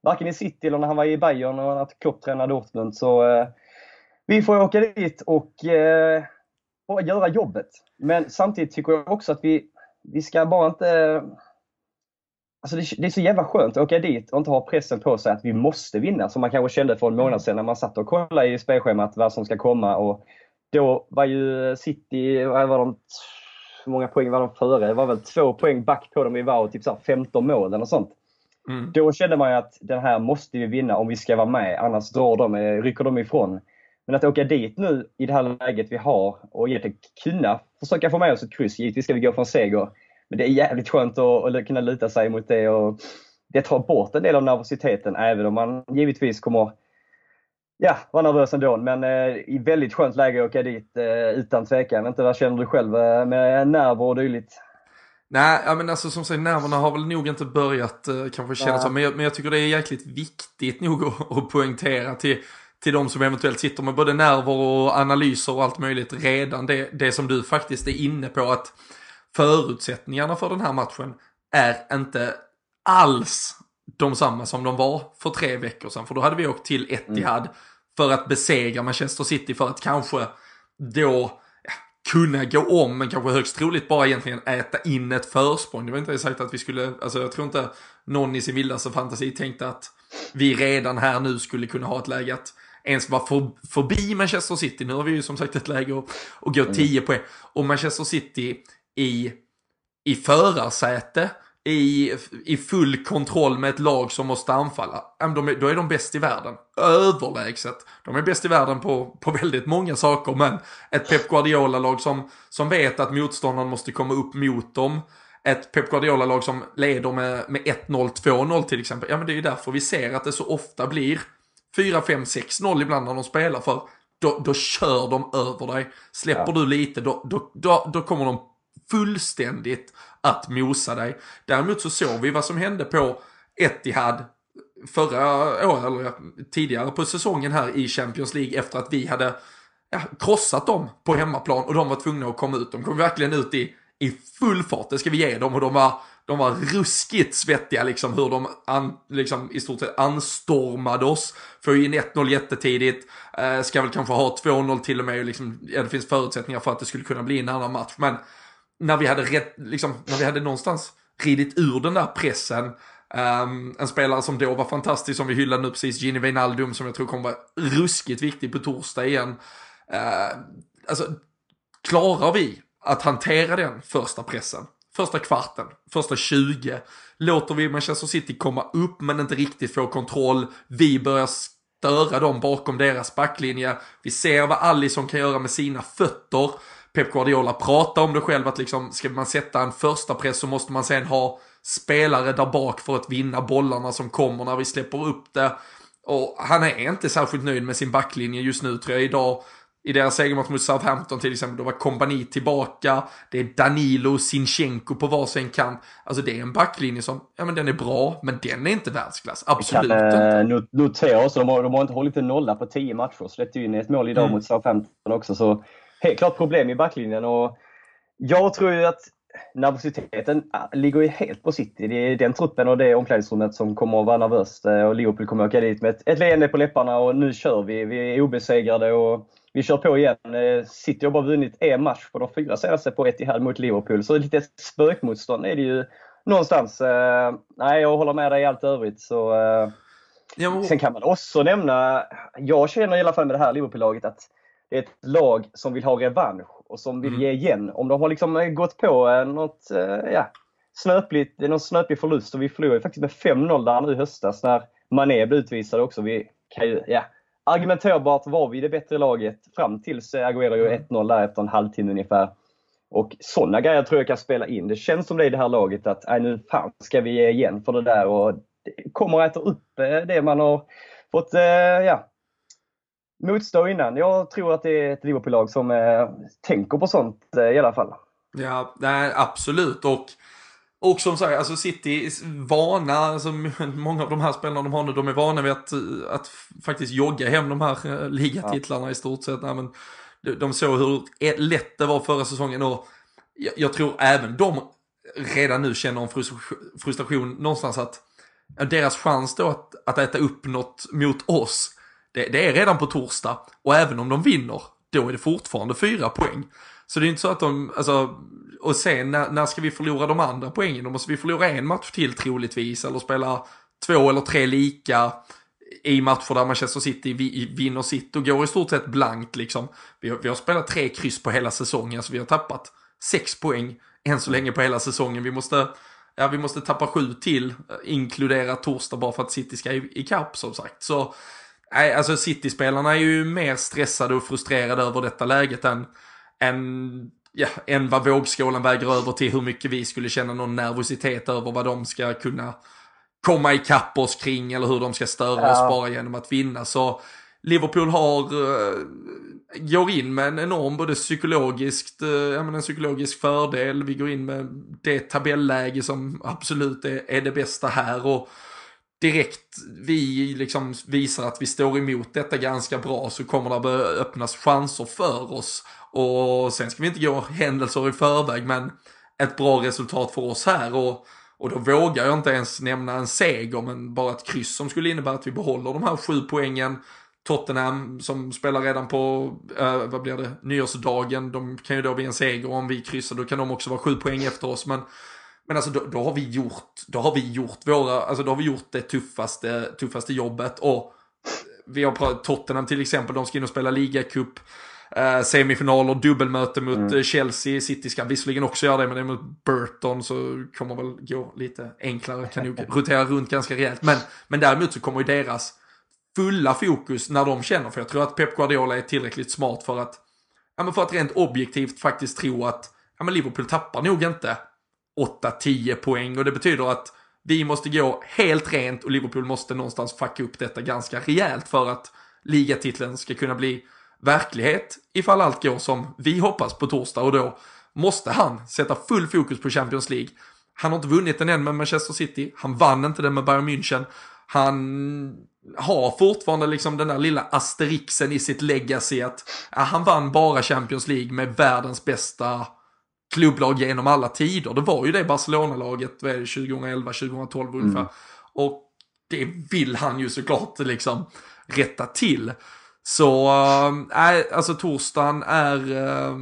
varken i City eller när han var i Bayern och att Klopp tränade Dortmund. Så eh, vi får åka dit och eh, göra jobbet. Men samtidigt tycker jag också att vi vi ska bara inte... Alltså det, det, är så jävla skönt att åka dit och inte ha pressen på sig att vi måste vinna, som man kanske kände för en månad sedan när man satt och kollade i spelschemat vad som ska komma. Och då var ju City, vad var de, hur många poäng var de före? Det var väl två poäng back på dem vi var och typ så 15 mål eller sånt. Mm. Då kände man ju att den här måste vi vinna om vi ska vara med, annars drar de, rycker de ifrån. Men att åka dit nu i det här läget vi har och egentligen kunna försöka få med oss ett kryss. Givetvis ska vi gå från seger. Men det är jävligt skönt att, att kunna luta sig mot det. Och det tar bort en del av nervositeten även om man givetvis kommer ja, vara nervös ändå. Men eh, i väldigt skönt läge att åka dit eh, utan tvekan. Inte vad känner du själv eh, med nerver och dylikt? Nej, ja, men alltså som sagt nerverna har väl nog inte börjat eh, kanske kännas så. Men jag, men jag tycker det är jäkligt viktigt nog att, att poängtera till till de som eventuellt sitter med både nerver och analyser och allt möjligt redan. Det, det som du faktiskt är inne på att förutsättningarna för den här matchen är inte alls de samma som de var för tre veckor sedan. För då hade vi åkt till Etihad, mm. för att besegra Manchester City för att kanske då ja, kunna gå om, men kanske högst troligt bara egentligen äta in ett försprång. Det var inte sagt att vi skulle, alltså jag tror inte någon i sin vildaste fantasi tänkte att vi redan här nu skulle kunna ha ett läge att ens vara för, förbi Manchester City. Nu har vi ju som sagt ett läge att, att gå 10 mm. poäng. Och Manchester City i, i förarsäte i, i full kontroll med ett lag som måste anfalla, de då är de bäst i världen. Överlägset. De är bäst i världen på, på väldigt många saker, men ett Pep Guardiola-lag som, som vet att motståndaren måste komma upp mot dem. Ett Pep Guardiola-lag som leder med, med 1-0, 2-0 till exempel. Ja, men det är ju därför vi ser att det så ofta blir 4, 5, 6-0 ibland när de spelar, för då, då kör de över dig. Släpper ja. du lite, då, då, då, då kommer de fullständigt att mosa dig. Däremot så såg vi vad som hände på Etihad förra året, eller tidigare på säsongen här i Champions League efter att vi hade ja, krossat dem på hemmaplan och de var tvungna att komma ut. De kom verkligen ut i, i full fart, det ska vi ge dem och de var, de var ruskigt svettiga liksom hur de an, liksom, i stort sett anstormade oss. Får in 1-0 jättetidigt, eh, ska väl kanske ha 2-0 till och med, liksom, ja, det finns förutsättningar för att det skulle kunna bli en annan match. Men när vi hade, rätt, liksom, när vi hade någonstans ridit ur den där pressen. Um, en spelare som då var fantastisk, som vi hyllade nu precis, Gini Wijnaldum, som jag tror kommer vara ruskigt viktig på torsdag igen. Uh, alltså, klarar vi att hantera den första pressen? Första kvarten, första 20. Låter vi Manchester City komma upp men inte riktigt få kontroll. Vi börjar störa dem bakom deras backlinje. Vi ser vad Alisson kan göra med sina fötter. Pep Guardiola pratar om det själv att liksom, ska man sätta en första press så måste man sen ha spelare där bak för att vinna bollarna som kommer när vi släpper upp det. Och han är inte särskilt nöjd med sin backlinje just nu tror jag. Idag, i deras segermatch mot Southampton till exempel, då var Kompani tillbaka. Det är Danilo och Sinchenko på varsin kant. Alltså det är en backlinje som, ja men den är bra, men den är inte världsklass. Absolut kan, inte. Eh, notera också, de har, de har inte hållit en nolla på tio matcher. Släppte in ett mål idag mm. mot Southampton också. Så helt klart problem i backlinjen. Och jag tror ju att nervositeten ligger ju helt på City. Det är den truppen och det omklädningsrummet som kommer att vara nervöst. Eh, och Liverpool kommer att åka dit med ett, ett leende på läpparna och nu kör vi. Vi är obesegrade och vi kör på igen. Eh, City har bara vunnit en match på de fyra senaste på Etihad mot Liverpool. Så lite spökmotstånd är det ju någonstans. Eh, nej, jag håller med dig i allt övrigt. Så, Sen kan man också nämna, jag känner i alla fall med det här Liverpool-laget att det är ett lag som vill ha revansch och som vill mm. ge igen. Om de har liksom eh, gått på eh, något eh, ja, snöpligt, någon snöplig förlust och vi förlorade faktiskt med 5-0 där nu i höstas när Mané blev utvisad också. Vi kan ju, ja, argumenterbart var vi det bättre laget fram tills Agüero gör 1-0 mm. där efter en halvtimme ungefär. Och sådana grejer tror jag kan spela in. Det känns som det i det här laget att nej, nu fan ska vi ge igen för det där och det kommer att äta upp det man har fått ja, motstå innan. Jag tror att det är ett Liverpool-lag som eh, tänker på sånt eh, i alla fall. Ja, nej, absolut. Och, och som sagt, alltså City vana, alltså många av de här spelarna de har nu, de är vana vid att, att faktiskt jogga hem de här eh, ligatitlarna ja. i stort sett. Nej, men de, de såg hur lätt det var förra säsongen och jag, jag tror även de redan nu känner en frustration, frustration någonstans att deras chans då att, att äta upp något mot oss det, det, är redan på torsdag och även om de vinner, då är det fortfarande fyra poäng. Så det är inte så att de, alltså, och sen när, när ska vi förlora de andra poängen? Då måste vi förlora en match till troligtvis eller spela två eller tre lika i matcher där Manchester City vinner sitt och går i stort sett blankt liksom. Vi har, vi har spelat tre kryss på hela säsongen så vi har tappat sex poäng än så länge på hela säsongen. Vi måste, ja, vi måste tappa sju till, eh, inkludera torsdag bara för att City ska i, i kapp som sagt. Så Nej, alltså City-spelarna är ju mer stressade och frustrerade över detta läget än, än, ja, än vad vågskålen väger över till hur mycket vi skulle känna någon nervositet över vad de ska kunna komma ikapp oss kring eller hur de ska störa ja. oss bara genom att vinna. Så Liverpool har, uh, går in med en enorm både psykologiskt, men en psykologisk fördel. Vi går in med det tabelläge som absolut är, är det bästa här. och direkt vi liksom visar att vi står emot detta ganska bra så kommer det börja öppnas chanser för oss. Och sen ska vi inte gå händelser i förväg men ett bra resultat för oss här och, och då vågar jag inte ens nämna en seger men bara ett kryss som skulle innebära att vi behåller de här sju poängen. Tottenham som spelar redan på, äh, vad blir det, nyårsdagen. De kan ju då bli en seger om vi kryssar, då kan de också vara sju poäng efter oss. Men, men alltså då, då, har vi gjort, då har vi gjort våra, alltså då har vi gjort det tuffaste, tuffaste jobbet. Och vi har pratat Tottenham till exempel, de ska in och spela ligacup. Uh, semifinaler, dubbelmöte mot mm. Chelsea. City ska visserligen också göra det, men det är mot Burton så kommer väl gå lite enklare. Kan nog rotera runt ganska rejält. Men, men däremot så kommer ju deras fulla fokus när de känner, för jag tror att Pep Guardiola är tillräckligt smart för att, ja men för att rent objektivt faktiskt tro att, ja men Liverpool tappar nog inte 8-10 poäng och det betyder att vi måste gå helt rent och Liverpool måste någonstans fucka upp detta ganska rejält för att ligatiteln ska kunna bli verklighet ifall allt går som vi hoppas på torsdag och då måste han sätta full fokus på Champions League. Han har inte vunnit den än med Manchester City, han vann inte den med Bayern München. Han har fortfarande liksom den där lilla asterixen i sitt legacy att ja, han vann bara Champions League med världens bästa klubblag genom alla tider. Det var ju det Barcelona-laget 2011, 2012 ungefär. Mm. Och det vill han ju såklart liksom rätta till. Så, äh, alltså torsdagen är... Äh...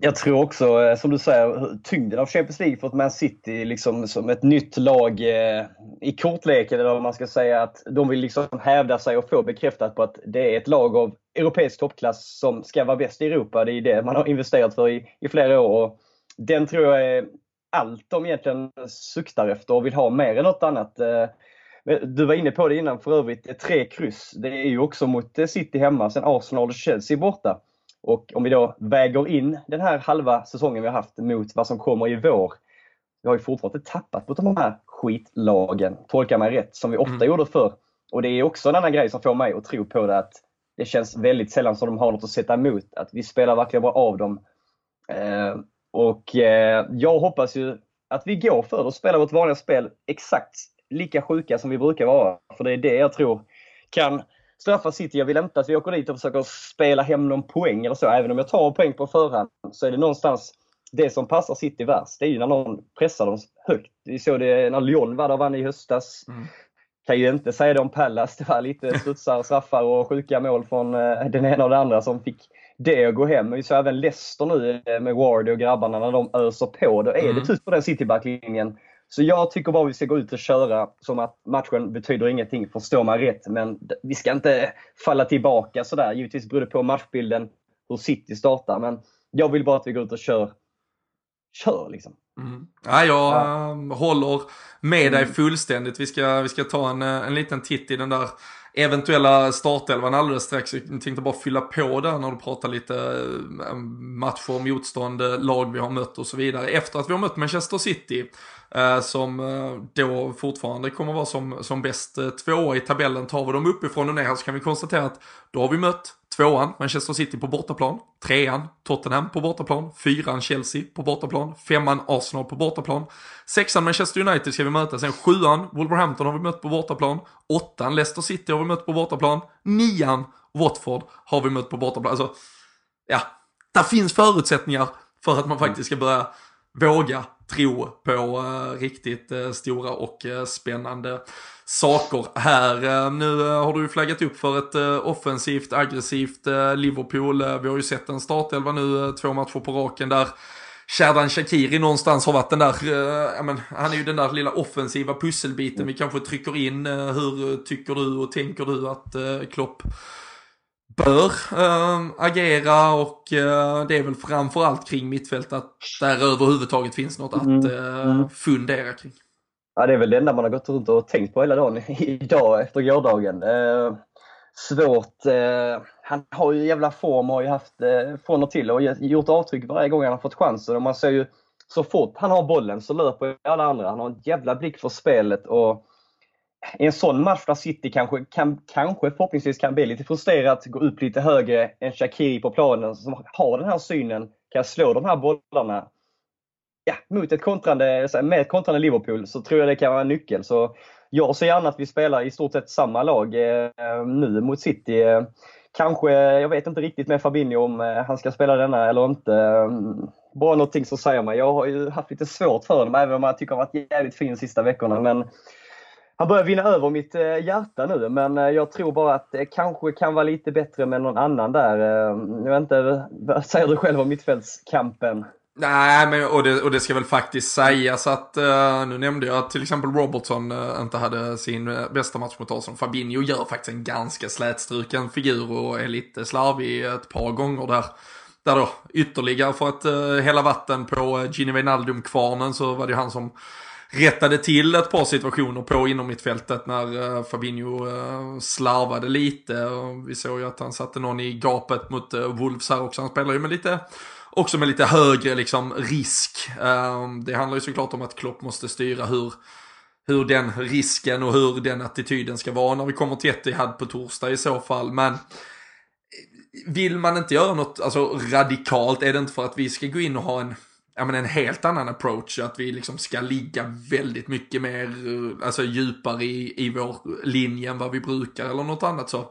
Jag tror också, eh, som du säger, tyngden av Champions League för ett Man City liksom som ett nytt lag eh, i kortleken, eller vad man ska säga, att de vill liksom hävda sig och få bekräftat på att det är ett lag av europeisk toppklass som ska vara bäst i Europa. Det är det man har investerat för i, i flera år. Och den tror jag är allt de egentligen suktar efter och vill ha mer än något annat. Eh, du var inne på det innan för övrigt, tre kryss. Det är ju också mot City hemma, sen Arsenal och Chelsea borta. Och om vi då väger in den här halva säsongen vi har haft mot vad som kommer i vår. Vi har ju fortfarande tappat mot de här skitlagen, tolka mig rätt, som vi ofta mm. gjorde förr. Och det är också en annan grej som får mig att tro på det, att det känns väldigt sällan som de har något att sätta emot. Att vi spelar verkligen bra av dem. Och eh, jag hoppas ju att vi går för det och spelar vårt vanliga spel exakt lika sjuka som vi brukar vara. För det är det jag tror kan straffa City. Jag vill inte att vi åker dit och försöker spela hem någon poäng eller så. Även om jag tar poäng på förhand så är det någonstans det som passar City värst. Det är ju när någon pressar dem högt. Vi såg det när Lyon var där vann i höstas. Mm. Kan ju inte säga det om Pallas. Det var lite studsar, straffar och sjuka mål från eh, den ena och den andra som fick det att gå hem. Vi såg även Leicester nu eh, med Ward och grabbarna när de öser på. Då är mm. det tufft på den City-backlinjen. Så jag tycker bara vi ska gå ut och köra som att matchen betyder ingenting, förstår man rätt. Men vi ska inte falla tillbaka sådär. Givetvis beror det på matchbilden hur City startar. Men jag vill bara att vi går ut och kör. Kör liksom. Mm. Ja, jag ja. Ehm, håller med dig mm. fullständigt. Vi ska, vi ska ta en, en liten titt i den där eventuella startelvan alldeles strax. Jag tänkte bara fylla på där när du pratar lite eh, matcher, motstånd, eh, lag vi har mött och så vidare. Efter att vi har mött Manchester City, eh, som då fortfarande kommer vara som, som bäst tvåa i tabellen, tar vi dem uppifrån och ner så kan vi konstatera att då har vi mött Tvåan, Manchester City på bortaplan. Trean, Tottenham på bortaplan. Fyran, Chelsea på bortaplan. Femman, Arsenal på bortaplan. Sexan, Manchester United ska vi möta. Sen sjuan, Wolverhampton har vi mött på bortaplan. Åttan, Leicester City har vi mött på bortaplan. Nian, Watford har vi mött på bortaplan. Alltså, ja, där finns förutsättningar för att man faktiskt ska börja våga tro på eh, riktigt eh, stora och eh, spännande saker här. Nu har du ju flaggat upp för ett offensivt, aggressivt Liverpool. Vi har ju sett en startelva nu, två matcher på raken där. Sherdan Shakiri någonstans har varit den där, äh, men, han är ju den där lilla offensiva pusselbiten vi kanske trycker in. hur tycker du och tänker du att äh, Klopp bör äh, agera och äh, det är väl framförallt kring mittfält att där överhuvudtaget finns något att äh, fundera kring. Ja, det är väl det enda man har gått runt och tänkt på hela dagen idag efter gårdagen. Eh, svårt. Eh, han har ju jävla form och har ju haft eh, från och till och gjort avtryck varje gång han har fått chansen. Och man ser ju så fort han har bollen så löper alla andra. Han har en jävla blick för spelet och i en sån match där City kanske, kan, kanske förhoppningsvis kan bli lite frustrerat, gå upp lite högre än Shakiri på planen som har den här synen, kan slå de här bollarna ja, mot ett kontrande, med ett kontrande Liverpool så tror jag det kan vara en nyckel. Så jag ser gärna att vi spelar i stort sett samma lag eh, nu mot City. Eh, kanske, jag vet inte riktigt med Fabinho om eh, han ska spela denna eller inte. Mm, bara någonting som säger mig. Jag har ju haft lite svårt för honom, även om jag tycker han varit jävligt fin de sista veckorna. Men han börjar vinna över mitt eh, hjärta nu, men eh, jag tror bara att det kanske kan vara lite bättre med någon annan där. Eh, jag vet inte, vad säger du själv om mittfältskampen? Nej, men och det, och det ska väl faktiskt sägas att, uh, nu nämnde jag att till exempel Robertson uh, inte hade sin uh, bästa match mot Arsenal. Fabinho gör faktiskt en ganska slätstruken figur och är lite slarvig ett par gånger där. Där då ytterligare för att uh, hälla vatten på Gini Wijnaldum-kvarnen så var det ju han som rättade till ett par situationer på inom mitt fältet när eh, Fabinho eh, slarvade lite. Vi såg ju att han satte någon i gapet mot eh, Wolves här också. Han spelar ju med lite också med lite högre liksom, risk. Ehm, det handlar ju såklart om att Klopp måste styra hur, hur den risken och hur den attityden ska vara när vi kommer till Etihad på torsdag i så fall. Men vill man inte göra något alltså, radikalt är det inte för att vi ska gå in och ha en, ja, men en helt annan approach. Att vi liksom ska ligga väldigt mycket mer alltså, djupare i, i vår linje än vad vi brukar eller något annat så.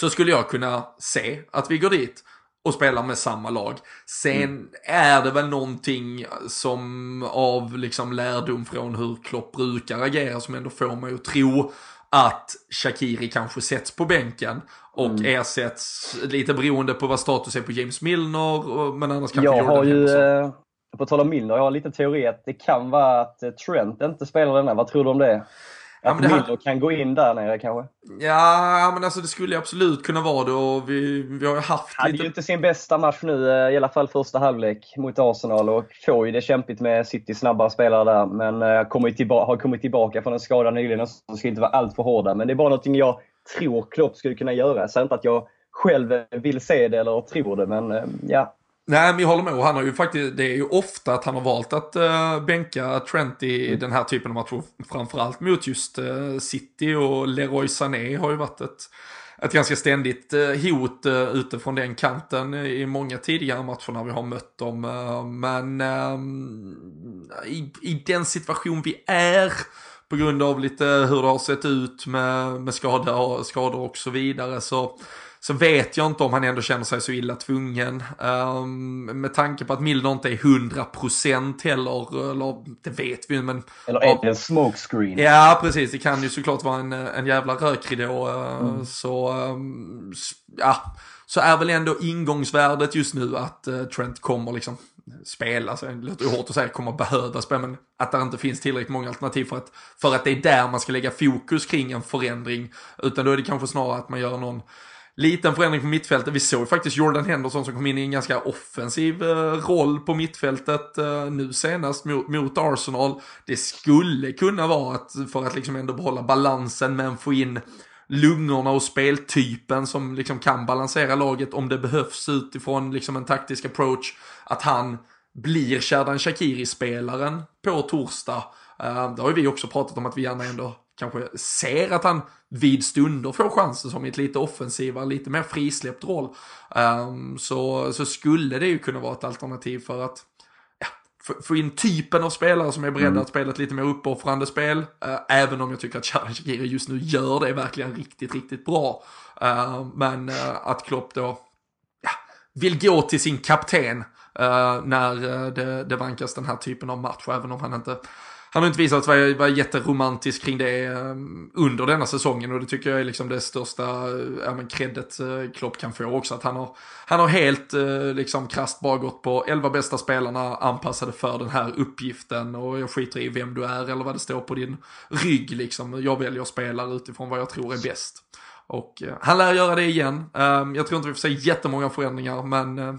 Så skulle jag kunna se att vi går dit och spelar med samma lag. Sen mm. är det väl någonting som av liksom lärdom från hur Klopp brukar agera som ändå får mig att tro att Shakiri kanske sätts på bänken och mm. ersätts lite beroende på vad status är på James Milner. Men annars kanske Jag Jordan har ju, på tal om Milner, jag har en liten teori att det kan vara att eh, Trent inte spelar denna. Vad tror du om det? Att ja, Miller här... kan gå in där nere kanske? Ja, men alltså det skulle absolut kunna vara det och vi, vi har ju haft Han lite... ju inte sin bästa match nu, eh, i alla fall första halvlek mot Arsenal och får ju det kämpigt med City snabbare spelare där. Men eh, kommer tillba- har kommit tillbaka från en skada nyligen så ska inte vara allt för hårda. Men det är bara någonting jag tror Klopp skulle kunna göra. Säger inte att jag själv vill se det eller tror det, men ja, Nej, men jag håller med. Och han har ju faktiskt, det är ju ofta att han har valt att uh, bänka Trent i mm. den här typen av matcher. Framförallt mot just uh, City och Leroy Sané har ju varit ett, ett ganska ständigt uh, hot uh, utifrån den kanten i många tidigare matcher när vi har mött dem. men ehm, i, i den situation vi är på grund av lite hur det har sett ut med, med skador, skador och så vidare så så vet jag inte om han ändå känner sig så illa tvungen. Um, med tanke på att Milner inte är 100% heller, eller det vet vi ju men... Eller är det en smokescreen? Ja precis, det kan ju såklart vara en, en jävla rökridå. Uh, mm. Så, um, ja, så är väl ändå ingångsvärdet just nu att uh, Trent kommer liksom spela, så det låter ju hårt att säga kommer behöva spela, men att det inte finns tillräckligt många alternativ för att, för att det är där man ska lägga fokus kring en förändring. Utan då är det kanske snarare att man gör någon liten förändring på mittfältet. Vi såg faktiskt Jordan Henderson som kom in i en ganska offensiv eh, roll på mittfältet eh, nu senast mot, mot, Arsenal. Det skulle kunna vara att, för att liksom ändå behålla balansen men få in lungorna och speltypen som liksom kan balansera laget om det behövs utifrån liksom en taktisk approach. Att han blir Sherdan Shakiri-spelaren på torsdag. Eh, det har ju vi också pratat om att vi gärna ändå kanske ser att han vid stunder får chansen som i ett lite offensivare, lite mer frisläppt roll. Um, så, så skulle det ju kunna vara ett alternativ för att ja, få in typen av spelare som är beredda mm. att spela ett lite mer uppoffrande spel. Uh, även om jag tycker att Sharan Shakiri just nu gör det verkligen riktigt, riktigt bra. Uh, men uh, att Klopp då ja, vill gå till sin kapten uh, när det, det vankas den här typen av match, även om han inte han har inte visat sig vara jätteromantisk kring det ehm, under denna säsongen och det tycker jag är liksom det största eh, ja, men creddet eh, Klopp kan få också. Att han har, han har helt eh, liksom krasst bara gått på 11 bästa spelarna anpassade för den här uppgiften och jag skiter i vem du är eller vad det står på din rygg liksom. Jag väljer spelare utifrån vad jag tror är bäst. Och han lär göra det igen. Ehm, jag tror inte vi får se jättemånga förändringar men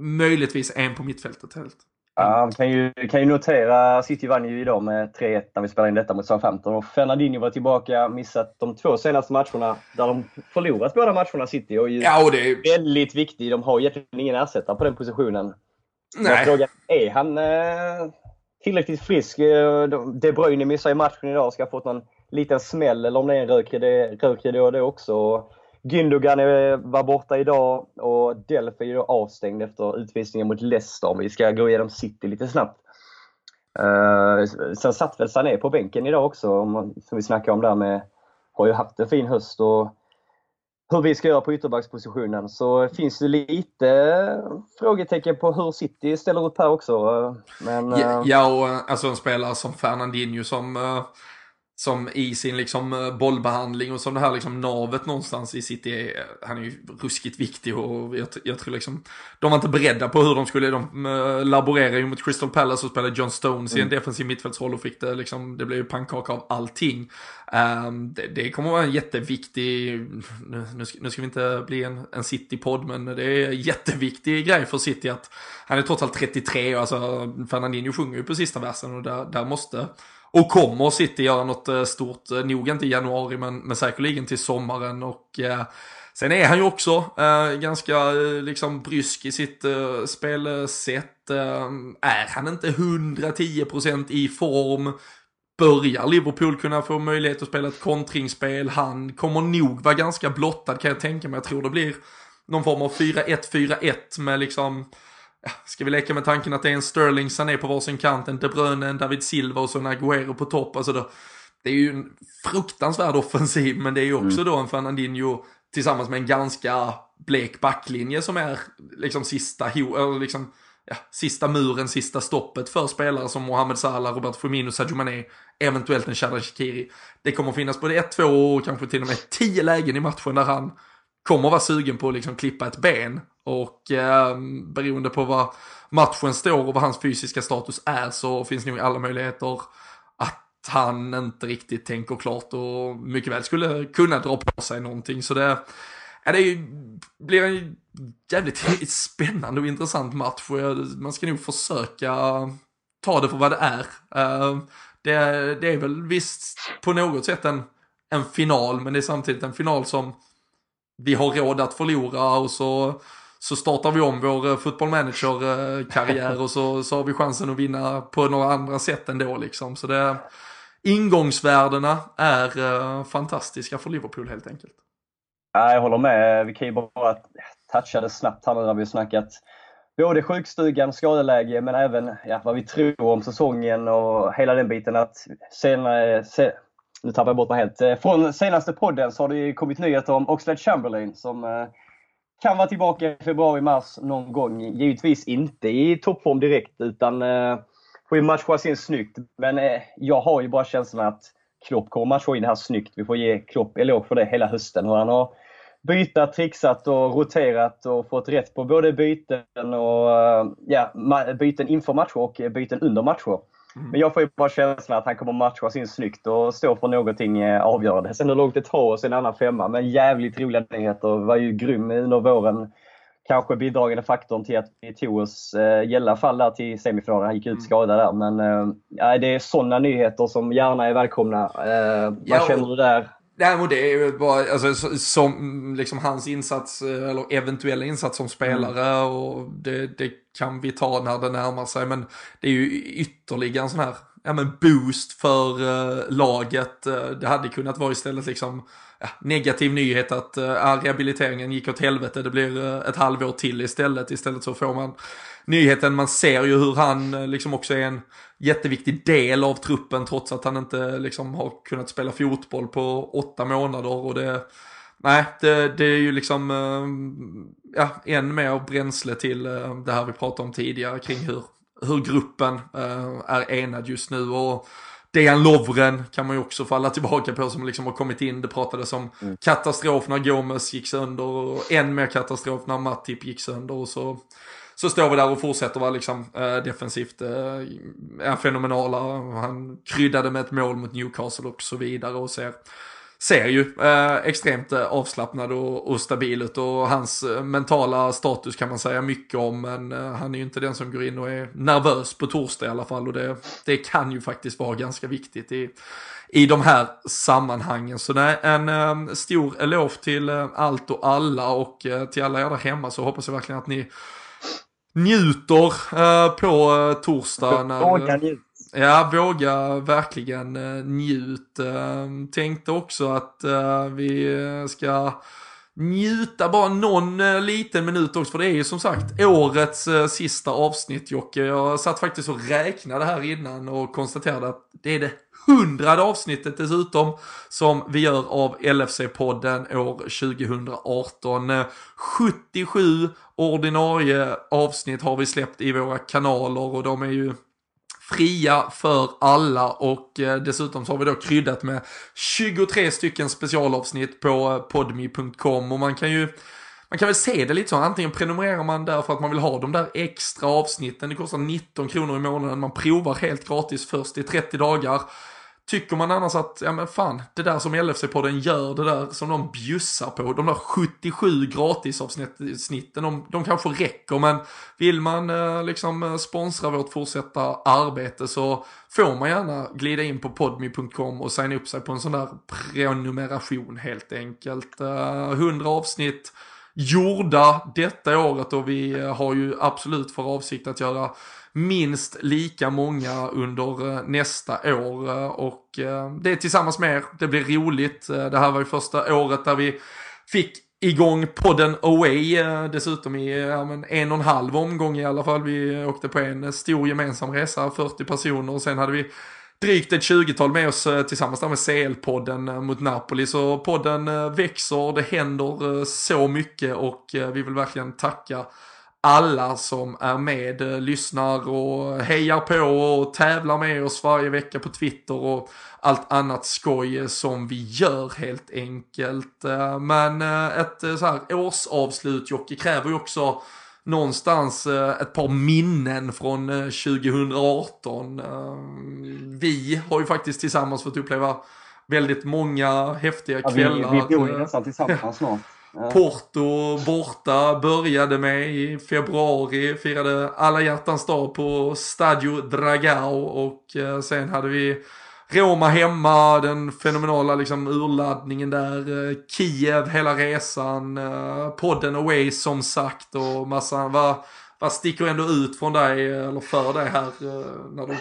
möjligtvis en på mittfältet helt. Ja, vi kan ju, kan ju notera, City vann ju idag med 3-1 när vi spelade in detta mot Southampton. Och Fernandinho var tillbaka, missat de två senaste matcherna där de förlorat båda matcherna City. Och ja, och det är väldigt viktigt. De har egentligen ingen ersättare på den positionen. Nej. Frågan, är han eh, tillräckligt frisk? Eh, De Bruyne missar ju matchen idag, ska ha fått någon liten smäll eller om det är en rökridå det också. Gündogan var borta idag och Delphi är avstängd efter utvisningen mot Leicester. Vi ska gå igenom City lite snabbt. Uh, sen satt väl Sané på bänken idag också, som vi snackade om där med. Har ju haft en fin höst och hur vi ska göra på ytterbackspositionen. Så finns det lite frågetecken på hur City ställer upp här också. Men, ja, ja, och alltså en spelare som Fernandinho som som i sin liksom eh, bollbehandling och som det här liksom navet någonstans i City är, han är ju ruskigt viktig och jag, jag, tror liksom, de var inte beredda på hur de skulle, de äh, laborerar ju mot Crystal Palace och spelade John Stones mm. i en mm. defensiv mittfältsroll och fick det liksom, det blev ju pannkaka av allting. Um, det, det, kommer vara en jätteviktig, nu, nu, ska, nu ska vi inte bli en, en City-podd, men det är en jätteviktig grej för City att han är trots allt 33 och alltså Fernandinho sjunger ju på sista versen och där, där måste och kommer City göra något eh, stort, eh, nog inte i januari men, men säkerligen till sommaren och eh, Sen är han ju också eh, ganska eh, liksom brysk i sitt eh, spelsätt. är han inte 110% i form börjar Liverpool kunna få möjlighet att spela ett kontringsspel. Han kommer nog vara ganska blottad kan jag tänka mig. Jag tror det blir någon form av 4-1-4-1 med liksom Ska vi leka med tanken att det är en Sterling Sané på varsin kant, en De Bruyne, en David Silva och så en Aguero på topp. Alltså då, det är ju en fruktansvärd offensiv, men det är ju också mm. då en Fernandinho tillsammans med en ganska blek backlinje som är liksom sista, eller liksom, ja, sista muren, sista stoppet för spelare som Mohamed Salah, Robert Firmino, Sadio Mané, eventuellt en Shadan Shakiri. Det kommer finnas både ett, två och kanske till och med tio lägen i matchen där han kommer vara sugen på att liksom klippa ett ben. Och eh, beroende på vad matchen står och vad hans fysiska status är så finns nog alla möjligheter att han inte riktigt tänker klart och mycket väl skulle kunna dra på sig någonting. Så det, ja, det blir en jävligt spännande och intressant match. Man ska nog försöka ta det för vad det är. Ehm, det, det, är väl visst på något sätt en, en final, men det är samtidigt en final som vi har råd att förlora och så, så startar vi om vår eh, football manager-karriär och så, så har vi chansen att vinna på några andra sätt ändå liksom. Så det, ingångsvärdena är uh, fantastiska för Liverpool helt enkelt. Ja, jag håller med. Vi kan ju bara toucha det snabbt här nu när vi har snackat både sjukstugan, skadeläge, men även ja, vad vi tror om säsongen och hela den biten. Att senare, se, nu tappar jag bort mig helt. Eh, från senaste podden så har det kommit nyheter om Oxlade Chamberlain som eh, kan vara tillbaka i februari-mars någon gång. Givetvis inte i toppform direkt utan eh, får ju matchas in snyggt. Men jag har ju bara känslan att Klopp kommer matcha in det här snyggt. Vi får ge Klopp eloge för det hela hösten. Hur han har bytat, trixat och roterat och fått rätt på både byten och ja, byten inför matcher och byten under matcher. Mm. Men jag får ju bara känslan att han kommer matcha sin snyggt och stå för någonting eh, avgörande. Sen hur långt det tar oss en annan femma. Men jävligt roliga nyheter. Var ju grym under våren. Kanske bidragande faktorn till att vi tog oss, eh, i alla fall där till semifinalen. Han gick ut mm. skadad där. Men eh, det är sådana nyheter som gärna är välkomna. Eh, vad ja, känner du där? Nej, men det är ju bara, alltså, som liksom hans insats, eh, eller eventuella insats som spelare mm. och det, det, kan vi ta när det närmar sig. Men det är ju ytterligare en sån här, ja men boost för uh, laget. Uh, det hade kunnat vara istället liksom ja, negativ nyhet att uh, rehabiliteringen gick åt helvete. Det blir uh, ett halvår till istället. Istället så får man nyheten, man ser ju hur han liksom också är en jätteviktig del av truppen trots att han inte liksom har kunnat spela fotboll på åtta månader. Och det, nej, det, det är ju liksom eh, ja, än mer bränsle till eh, det här vi pratade om tidigare kring hur, hur gruppen eh, är enad just nu. Och Dejan Lovren kan man ju också falla tillbaka på som liksom har kommit in. Det pratades om mm. katastrof när Gomes gick sönder och än mer katastrof när Matip gick sönder. Och så så står vi där och fortsätter vara liksom äh, defensivt äh, fenomenala. Han kryddade med ett mål mot Newcastle och så vidare och ser ser ju eh, extremt eh, avslappnad och, och, stabil ut och hans eh, mentala status kan man säga mycket om men eh, han är ju inte den som går in och är nervös på torsdag i alla fall och det, det kan ju faktiskt vara ganska viktigt i, i de här sammanhangen. Så nej, en eh, stor eloge till eh, allt och alla och eh, till alla er där hemma så hoppas jag verkligen att ni njuter uh, på uh, torsdag. När, våga njut. Ja, våga verkligen uh, njut. Uh, tänkte också att uh, vi ska njuta bara någon uh, liten minut också. För det är ju som sagt årets uh, sista avsnitt Jocke. Jag satt faktiskt och räknade här innan och konstaterade att det är det hundrade avsnittet dessutom som vi gör av LFC-podden år 2018. 77 ordinarie avsnitt har vi släppt i våra kanaler och de är ju fria för alla och eh, dessutom så har vi då kryddat med 23 stycken specialavsnitt på eh, podmi.com och man kan ju man kan väl se det lite så, antingen prenumererar man där för att man vill ha de där extra avsnitten, det kostar 19 kronor i månaden, man provar helt gratis först i 30 dagar. Tycker man annars att, ja men fan, det där som LFC-podden gör, det där som de bjussar på, de där 77 gratisavsnitten, de, de kanske räcker, men vill man eh, liksom eh, sponsra vårt fortsatta arbete så får man gärna glida in på podmi.com och signa upp sig på en sån där prenumeration helt enkelt. Eh, 100 avsnitt, gjorda detta året och vi eh, har ju absolut för avsikt att göra minst lika många under eh, nästa år eh, och eh, det är tillsammans med er. Det blir roligt. Det här var ju första året där vi fick igång podden Away dessutom i ja, men en och en halv omgång i alla fall. Vi åkte på en stor gemensam resa, 40 personer och sen hade vi drygt ett 20-tal med oss tillsammans där med CL-podden mot Napoli. Så podden växer, det händer så mycket och vi vill verkligen tacka alla som är med, eh, lyssnar och hejar på och tävlar med oss varje vecka på Twitter och allt annat skoj som vi gör helt enkelt. Eh, men eh, ett så här årsavslut Jocke kräver ju också någonstans ett par minnen från 2018. Vi har ju faktiskt tillsammans fått uppleva väldigt många häftiga kvällar. Ja, vi, vi bor ju nästan tillsammans snart. Porto borta började med i februari, firade alla hjärtans dag på Stadio Dragao och eh, sen hade vi Roma hemma, den fenomenala liksom urladdningen där, eh, Kiev hela resan, eh, podden Away som sagt och massa, vad, vad sticker ändå ut från dig eller för dig här? När du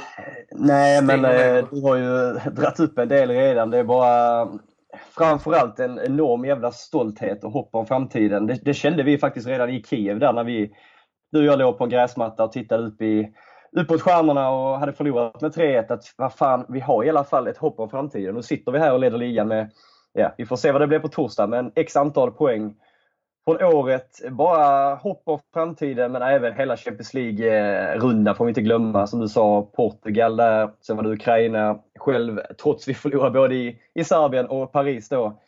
Nej men du har ju dragit upp en del redan, det är bara framförallt en enorm jävla stolthet och hopp om framtiden. Det, det, kände vi faktiskt redan i Kiev där när vi, du och jag låg på en gräsmatta och tittade upp i uppåt stjärnorna och hade förlorat med 3-1 att vad fan, vi har i alla fall ett hopp om framtiden. Nu sitter vi här och leder ligan med, ja, vi får se vad det blir på torsdag, men x antal poäng från året. Bara hopp om framtiden men även hela Champions League-rundan får vi inte glömma. Som du sa, Portugal där, sen var det Ukraina. Själv, trots vi förlorade både i, i Serbien och Paris då,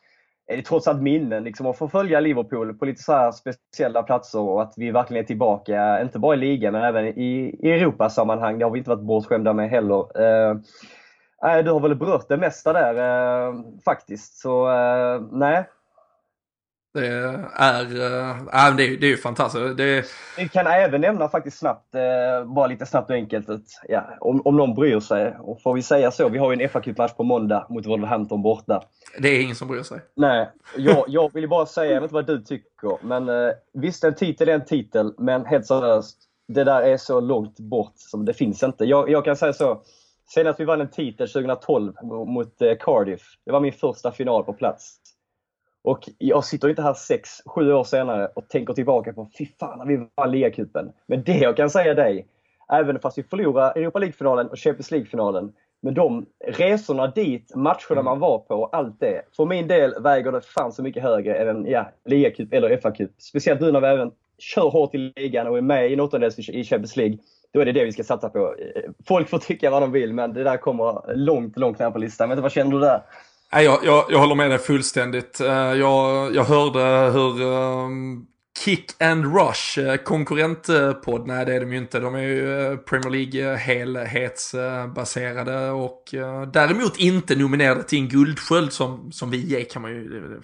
är det trots allt minnen liksom, att få följa Liverpool på lite så här speciella platser och att vi verkligen är tillbaka, inte bara i ligan men även i, i Europasammanhang. Det har vi inte varit bortskämda med heller. Eh, eh du har väl berört det mesta där eh, faktiskt. Så eh, nej, det är, äh, det är, det är ju fantastiskt. Det... Vi kan även nämna faktiskt snabbt, äh, bara lite snabbt och enkelt, att, ja, om, om någon bryr sig. Och får vi säga så, vi har ju en fa match på måndag mot Wolverhampton borta. Det är ingen som bryr sig. Nej, jag, jag vill bara säga, jag vet inte vad du tycker, men äh, visst en titel är en titel, men helt seriöst, det där är så långt bort som det finns inte. Jag, jag kan säga så, senast vi vann en titel 2012 mot Cardiff, det var min första final på plats. Och jag sitter inte här 6-7 år senare och tänker tillbaka på fy fan när vi vann ligacupen. Men det jag kan säga dig, även fast vi förlorar Europa League-finalen och Champions League-finalen, med de resorna dit, matcherna mm. man var på och allt det. För min del väger det fan så mycket högre än en ja, ligacup eller FA-cup. Speciellt nu när vi även kör hårt i ligan och är med i en åttondels i Champions League. Då är det det vi ska satsa på. Folk får tycka vad de vill, men det där kommer långt, långt ner på listan. Men vad känner du där? Nej, jag, jag, jag håller med dig fullständigt. Eh, jag, jag hörde hur um, Kick and Rush, eh, konkurrentpodd, nej det är de ju inte. De är ju eh, Premier League helhetsbaserade och däremot inte nominerade till en guldsköld som, som vi är kan man ju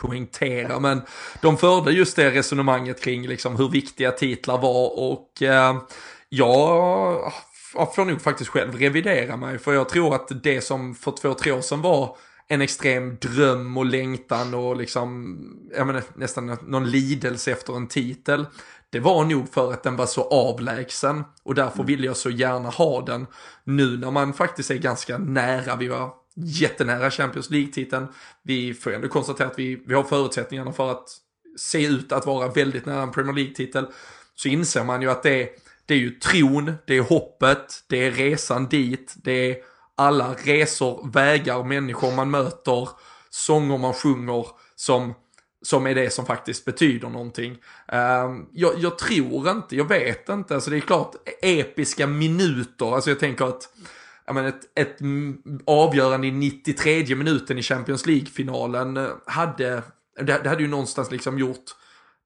poängtera. Men de förde just det resonemanget kring liksom hur viktiga titlar var och jag får nog faktiskt själv revidera mig för jag tror att det som för två, tre år sedan var en extrem dröm och längtan och liksom, jag menar, nästan någon lidelse efter en titel. Det var nog för att den var så avlägsen och därför mm. ville jag så gärna ha den. Nu när man faktiskt är ganska nära, vi var jättenära Champions League-titeln. Vi får ändå konstatera att vi, vi har förutsättningarna för att se ut att vara väldigt nära en Premier League-titel. Så inser man ju att det är, det är ju tron, det är hoppet, det är resan dit, det är alla resor, vägar, människor man möter, sånger man sjunger som som är det som faktiskt betyder någonting. Uh, jag, jag, tror inte, jag vet inte, alltså det är klart episka minuter, alltså jag tänker att ja, men ett, ett avgörande i 93 minuten i Champions League-finalen eh, hade, det, det, hade ju någonstans liksom gjort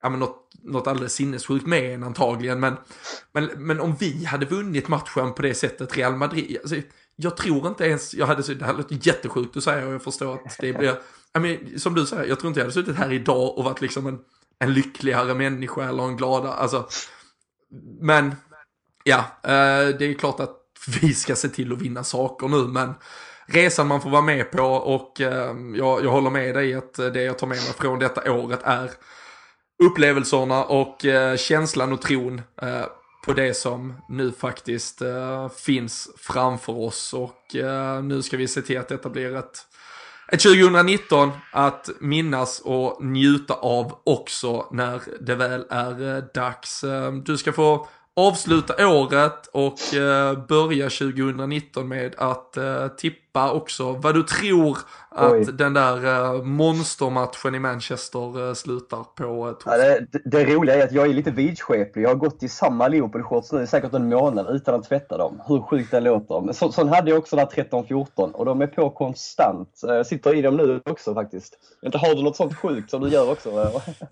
ja, men något, något alldeles sinnessjukt med en antagligen. Men, men, men om vi hade vunnit matchen på det sättet, Real Madrid, alltså, jag tror inte ens, jag hade, det här låter jättesjukt att säga och jag förstår att det blir, ja, men, som du säger, jag tror inte jag hade suttit här idag och varit liksom en, en lyckligare människa eller en gladare, alltså. Men, ja, eh, det är klart att vi ska se till att vinna saker nu, men resan man får vara med på och eh, jag, jag håller med dig att det jag tar med mig från detta året är upplevelserna och eh, känslan och tron på det som nu faktiskt eh, finns framför oss och eh, nu ska vi se till att detta blir ett, ett 2019 att minnas och njuta av också när det väl är eh, dags. Eh, du ska få avsluta året och eh, börja 2019 med att eh, tippa också vad du tror att Oj. den där uh, monstermatchen i Manchester uh, slutar på uh, ja, det, det, roliga är att jag är lite vidskeplig. Jag har gått i samma Liverpool-shorts nu i säkert en månad utan att tvätta dem. Hur sjukt det låter. Men så, sån hade jag också där 13-14 och de är på konstant. Jag sitter i dem nu också faktiskt. Inte har du något sånt sjukt som du gör också?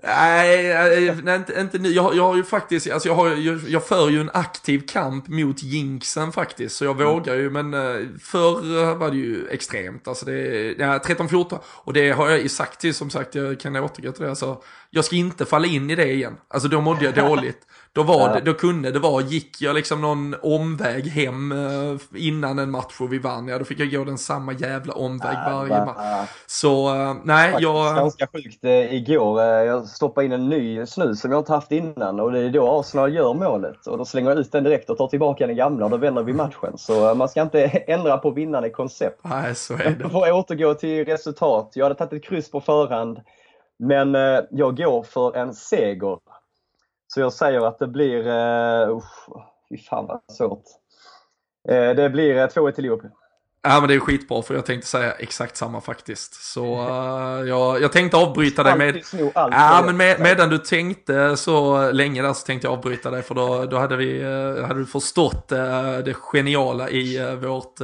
nej, nej, inte, inte nu. Jag, jag har ju faktiskt, alltså jag, har, jag, jag för ju en aktiv kamp mot jinxen faktiskt. Så jag mm. vågar ju, men förr var det ju extremt. Alltså det, ja, 13-14. Och det har jag ju sagt till, som sagt, jag kan återgå till det. Alltså, jag ska inte falla in i det igen. Alltså då mådde jag dåligt. Då, var det, då kunde det vara, gick jag liksom någon omväg hem eh, innan en match och vi vann, ja då fick jag gå den samma jävla omväg varje match. Så eh, nej, jag... Ganska sjukt eh, igår, jag stoppade in en ny snus som jag inte haft innan och det är då Arsenal gör målet. Och då slänger jag ut den direkt och tar tillbaka den gamla och då vänder vi matchen. Så man ska inte ändra på vinnande koncept. Nej, så är det. För att återgå till resultat. Jag hade tagit ett kryss på förhand. Men jag går för en seger så jag säger att det blir, uh, fy fan vad svårt. Uh, det blir uh, 2-1 till Liverpool. Ja men det är skitbra för jag tänkte säga exakt samma faktiskt. Så uh, jag, jag tänkte avbryta dig med... Ja men med, medan du tänkte så länge där så tänkte jag avbryta dig för då, då hade, vi, uh, hade du förstått uh, det geniala i vårt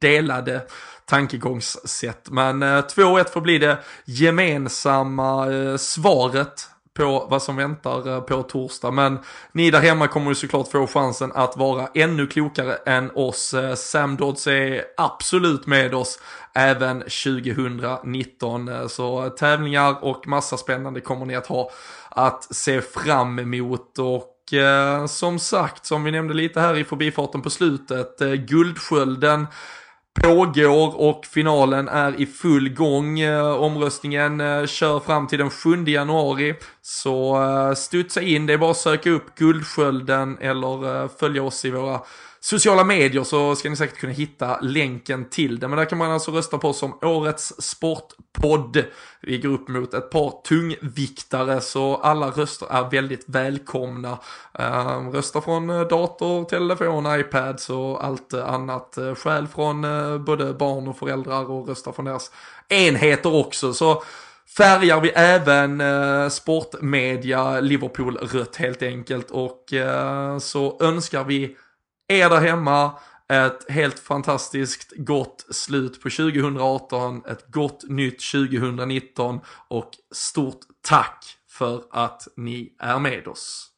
delade tankegångssätt. Men 2-1 får bli det gemensamma svaret på vad som väntar eh, på torsdag. Men ni där hemma kommer ju såklart få chansen att vara ännu klokare än oss. Eh, Sam Dodds är absolut med oss även 2019. Eh, Så tävlingar och massa spännande kommer ni att ha att se fram emot. Och som sagt, som vi nämnde lite här i förbifarten på slutet, Guldskölden pågår och finalen är i full gång. Eh, omröstningen eh, kör fram till den 7 januari. Så eh, studsa in, det är bara att söka upp Guldskölden eller följa oss i våra sociala medier så ska ni säkert kunna hitta länken till det. Men där kan man alltså rösta på som årets sportpodd. Vi går upp mot ett par tungviktare så alla röster är väldigt välkomna. Ehm, rösta från eh, dator, telefon, iPads och allt eh, annat. Eh, Skäl från både barn och föräldrar och rösta från deras enheter också. Så färgar vi även eh, sportmedia Liverpool rött helt enkelt och eh, så önskar vi er där hemma ett helt fantastiskt gott slut på 2018, ett gott nytt 2019 och stort tack för att ni är med oss.